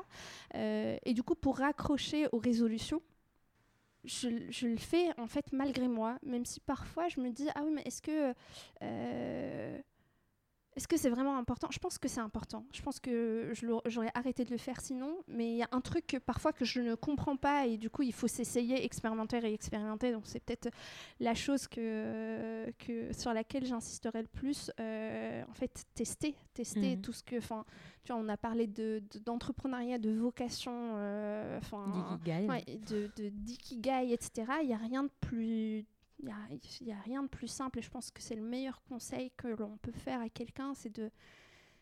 et du coup, pour raccrocher aux résolutions, je, le fais en fait malgré moi, même si parfois je me dis ah oui mais est-ce que euh, est-ce que c'est vraiment important? Je pense que c'est important. Je pense que j'aurais arrêté de le faire sinon. Mais il y a un truc parfois que je ne comprends pas et du coup il faut s'essayer, expérimenter et expérimenter. Donc c'est peut-être la chose que, que, sur laquelle j'insisterai le plus. Euh, en fait, tester, tester mhm. tout ce que. Enfin, tu vois, on a parlé d'entrepreneuriat, de, de, vocation, euh, enfin, de, de d'ikigai, etc. Il n'y a rien de plus n'y a, rien de plus simple et je pense que c'est le meilleur conseil que l'on peut faire à quelqu'un, c'est de,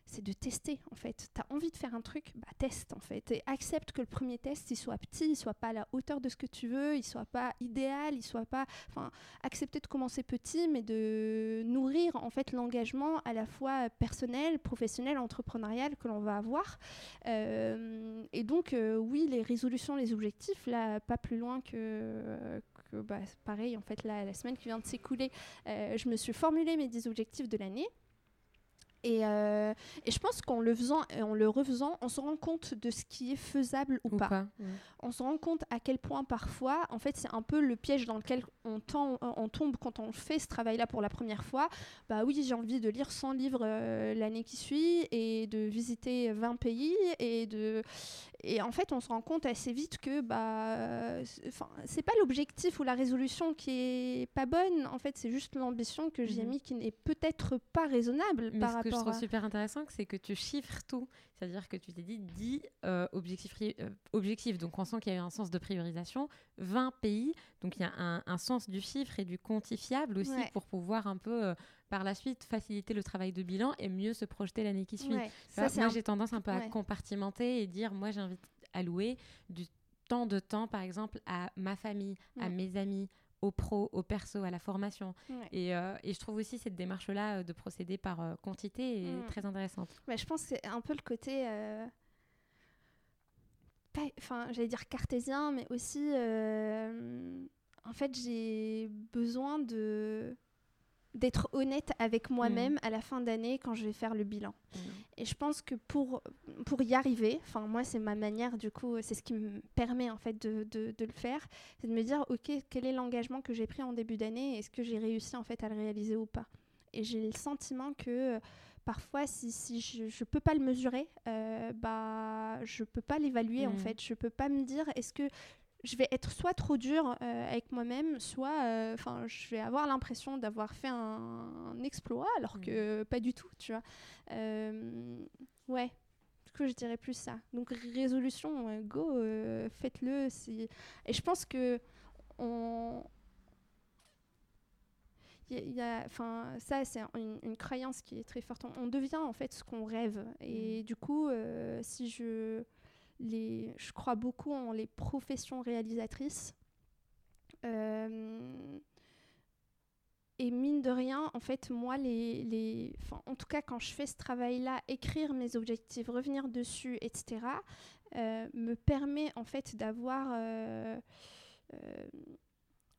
c'est de tester en fait. Tu as envie de faire un truc, bah teste en fait. Et accepte que le premier test, il soit petit, il soit pas à la hauteur de ce que tu veux, il soit pas idéal, il soit pas... Enfin, accepter de commencer petit, mais de nourrir en fait l'engagement à la fois personnel, professionnel, entrepreneurial que l'on va avoir. Euh, et donc, euh, oui, les résolutions, les objectifs, là, pas plus loin que bah, pareil, en fait, la, la, semaine qui vient de s'écouler, euh, je me suis formulé mes 10 objectifs de l'année. Et, euh, et, je pense qu'en le faisant et en le refaisant, on se rend compte de ce qui est faisable ou, pas. On se rend compte à quel point parfois, en fait, c'est un peu le piège dans lequel on, on, tombe quand on fait ce travail-là pour la première fois. Bah oui, j'ai envie de lire 100 livres euh, l'année qui suit et de visiter 20 pays et de et en fait, on se rend compte assez vite que bah, c'est pas l'objectif ou la résolution qui est pas bonne. En fait, c'est juste l'ambition que j'ai mhm. mis qui n'est peut-être pas raisonnable Mais ce que je trouve super intéressant, c'est que tu chiffres tout. C'est-à-dire que tu t'es dit 10 euh, objectifs, euh, objectifs. Donc, on sent qu'il y a eu un sens de priorisation. 20 pays. Donc, il y a un, sens du chiffre et du quantifiable aussi pour pouvoir un peu. Euh, par la suite faciliter le travail de bilan et mieux se projeter l'année qui suit. moi, j'ai tendance un peu à compartimenter et dire, moi, j'ai envie d'allouer du temps de temps, par exemple, à ma famille, à mes amis, au pro, au perso, à la formation. Et, euh, et, je trouve aussi cette démarche-là euh, de procéder par euh, quantité est très intéressante. je pense que c'est un peu le côté, enfin, j'allais dire cartésien, mais aussi, en fait, j'ai besoin de d'être honnête avec moi-même mm. à la fin d'année quand je vais faire le bilan. Mm. Et je pense que pour, pour y arriver, enfin moi c'est ma manière du coup, c'est ce qui me permet en fait de, de, de le faire, c'est de me dire ok quel est l'engagement que j'ai pris en début d'année, est-ce que j'ai réussi en fait à le réaliser ou pas? Et j'ai le sentiment que parfois si, si je ne peux pas le mesurer, euh, bah je peux pas l'évaluer en mm. fait, je peux pas me dire est-ce que je vais être soit trop dure euh, avec moi-même, soit euh, je vais avoir l'impression d'avoir fait un, exploit alors que mm. pas du tout, tu vois. Euh, ouais, du coup je dirais plus ça. Donc résolution, go, faites-le. Et je pense que on y a, enfin, ça, c'est une, croyance qui est très forte. On, devient en fait ce qu'on rêve. Et mm. du coup, si je je crois beaucoup en les professions réalisatrices. Euh, et mine de rien, en fait, moi, les, les, en tout cas, quand je fais ce travail-là, écrire mes objectifs, revenir dessus, etc., euh, me permet en fait d'avoir euh,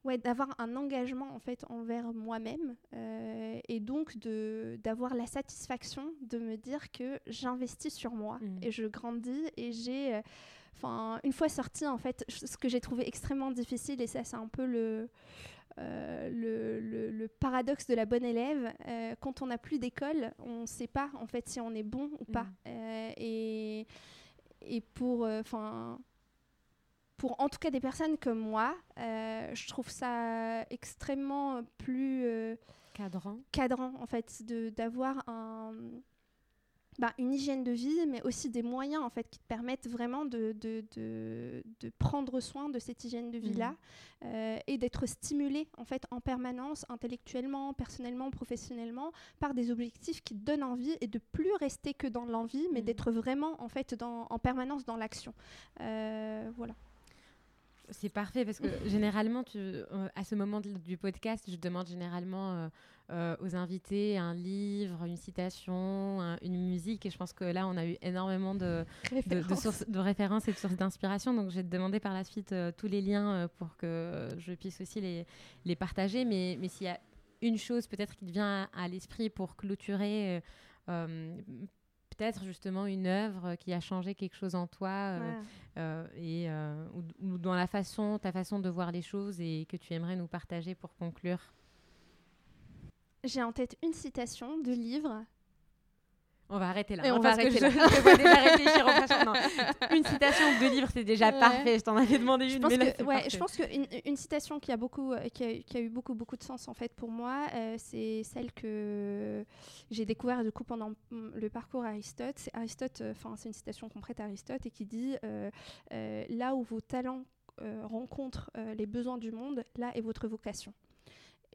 ouais, d'avoir un engagement en fait envers moi-même et donc de d'avoir la satisfaction de me dire que j'investis sur moi mmh. et je grandis et j'ai enfin une fois sortie en fait ce que j'ai trouvé extrêmement difficile et ça c'est un peu le euh, le, le, paradoxe de la bonne élève, euh, quand on n'a plus d'école, on ne sait pas en fait si on est bon ou pas. Euh, et, et pour, enfin, pour en tout cas des personnes comme moi, je trouve ça extrêmement plus cadrant. cadrant en fait d'avoir un bah, une hygiène de vie, mais aussi des moyens en fait qui te permettent vraiment de, de, de, de prendre soin de cette hygiène de vie-là mmh. euh, et d'être stimulé en fait en permanence, intellectuellement, personnellement, professionnellement, par des objectifs qui te donnent envie et de plus rester que dans l'envie, mais mmh. d'être vraiment en fait dans, en permanence dans l'action. Euh, voilà. C'est parfait parce que généralement, tu, euh, à ce moment du podcast, je demande généralement euh, aux invités un livre, une citation, une musique. Et je pense que là, on a eu énormément de, de, sources, de références et de sources d'inspiration. Donc, je vais te demander par la suite euh, tous les liens euh, pour que je puisse aussi les, les partager. Mais, mais s'il y a une chose peut-être qui te vient à, l'esprit pour clôturer peut-être justement une œuvre qui a changé quelque chose en toi et ou, dans la façon, ta façon de voir les choses et que tu aimerais nous partager pour conclure? J'ai en tête une citation de livre. On va arrêter là. Et on va arrêter là. Je, je vois déjà réfléchir en Une citation de livre, c'est déjà parfait. Je t'en avais demandé une. Je pense que, ouais, je pense qu'une une citation qui a, beaucoup, euh, qui a, qui, a, eu beaucoup, beaucoup de sens en fait pour moi, euh, c'est celle que j'ai découvert du coup pendant mm, le parcours Aristote. C'est Aristote, euh, enfin c'est une citation qu'on prête à Aristote et qui dit là où vos talents rencontrent les besoins du monde, là est votre vocation.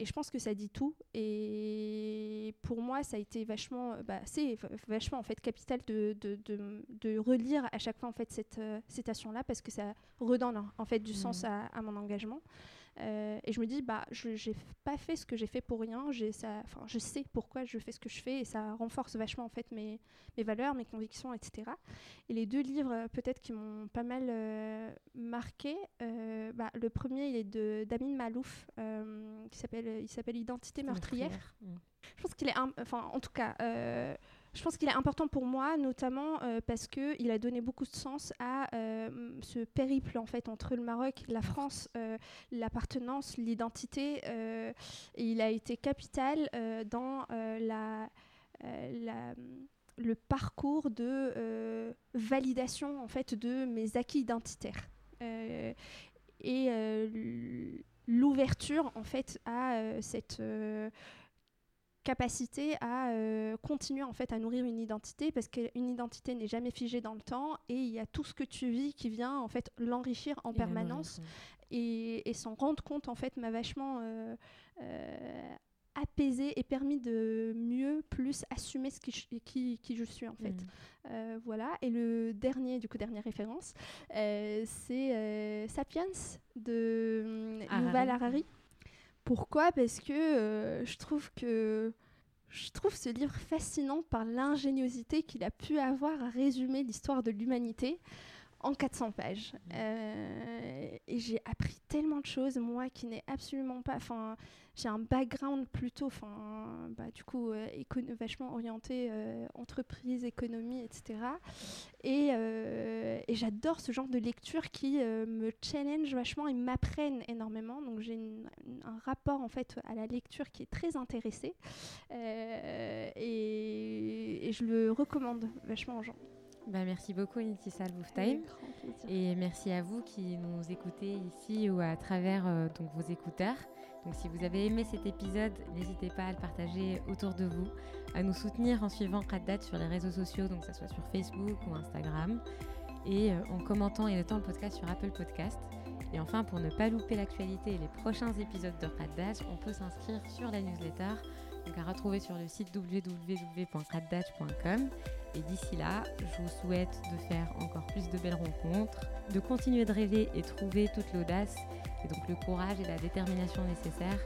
Et je pense que ça dit tout. Et pour moi, ça a été vachement, bah, c'est vachement en fait capital de, de, de, de, relire à chaque fois en fait cette euh, citation-là parce que ça redonne en fait du sens mmh. à, à, mon engagement. Euh, et je me dis, bah, je n'ai pas fait ce que j'ai fait pour rien. Ça, je sais pourquoi je fais ce que je fais et ça renforce vachement en fait mes, mes valeurs, mes convictions, etc. Et les deux livres, euh, peut-être qui m'ont pas mal euh, marqué. bah, le premier, il est de Damin Malouf, qui s'appelle, il s'appelle Identité meurtrière. Mmh. Je pense qu'il est, enfin, en tout cas je pense qu'il est important pour moi, notamment euh, parce qu'il a donné beaucoup de sens à euh, ce périple en fait entre le Maroc, la France, euh, l'appartenance, l'identité. il a été capital dans la, le parcours de validation en fait de mes acquis identitaires et l'ouverture en fait à cette capacité à euh, continuer en fait à nourrir une identité parce qu'une identité n'est jamais figée dans le temps et il y a tout ce que tu vis qui vient en fait l'enrichir en permanence et, s'en rendre compte en fait m'a vachement euh, euh, apaisé et permis de mieux plus assumer ce qui, je, qui, qui je suis en fait. Mmh. voilà. Et le dernier du coup dernière référence c'est Sapiens de Yuval Harari pourquoi? Parce que euh, que je trouve ce livre fascinant par l'ingéniosité qu'il a pu avoir à résumer l'histoire de l'humanité en 400 pages. Euh, et j'ai appris tellement de choses, moi qui n'ai absolument pas. Enfin, j'ai un background plutôt, enfin, bah, du coup, euh, vachement orienté euh, entreprise, économie, etc. Et, et j'adore ce genre de lecture qui me challenge vachement et m'apprennent énormément. Donc j'ai un rapport en fait à la lecture qui est très intéressé et, et je le recommande vachement aux gens. Bah, merci beaucoup Nitissa Time et merci à vous qui nous écoutez ici ou à travers euh, donc vos écouteurs. Donc si vous avez aimé cet épisode, n'hésitez pas à le partager autour de vous, à nous soutenir en suivant Raddat sur les réseaux sociaux, donc que ce soit sur Facebook ou Instagram, et euh, en commentant et notant le podcast sur Apple Podcast. Et enfin, pour ne pas louper l'actualité et les prochains épisodes de Raddat, on peut s'inscrire sur la newsletter donc à retrouver sur le site www.raddatch.com. Et d'ici là, je vous souhaite de faire encore plus de belles rencontres, de continuer de rêver et trouver toute l'audace et donc le courage et la détermination nécessaires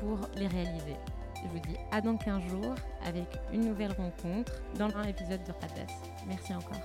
pour les réaliser. Je vous dis à dans 15 jours avec une nouvelle rencontre dans un épisode de Radas. Merci encore.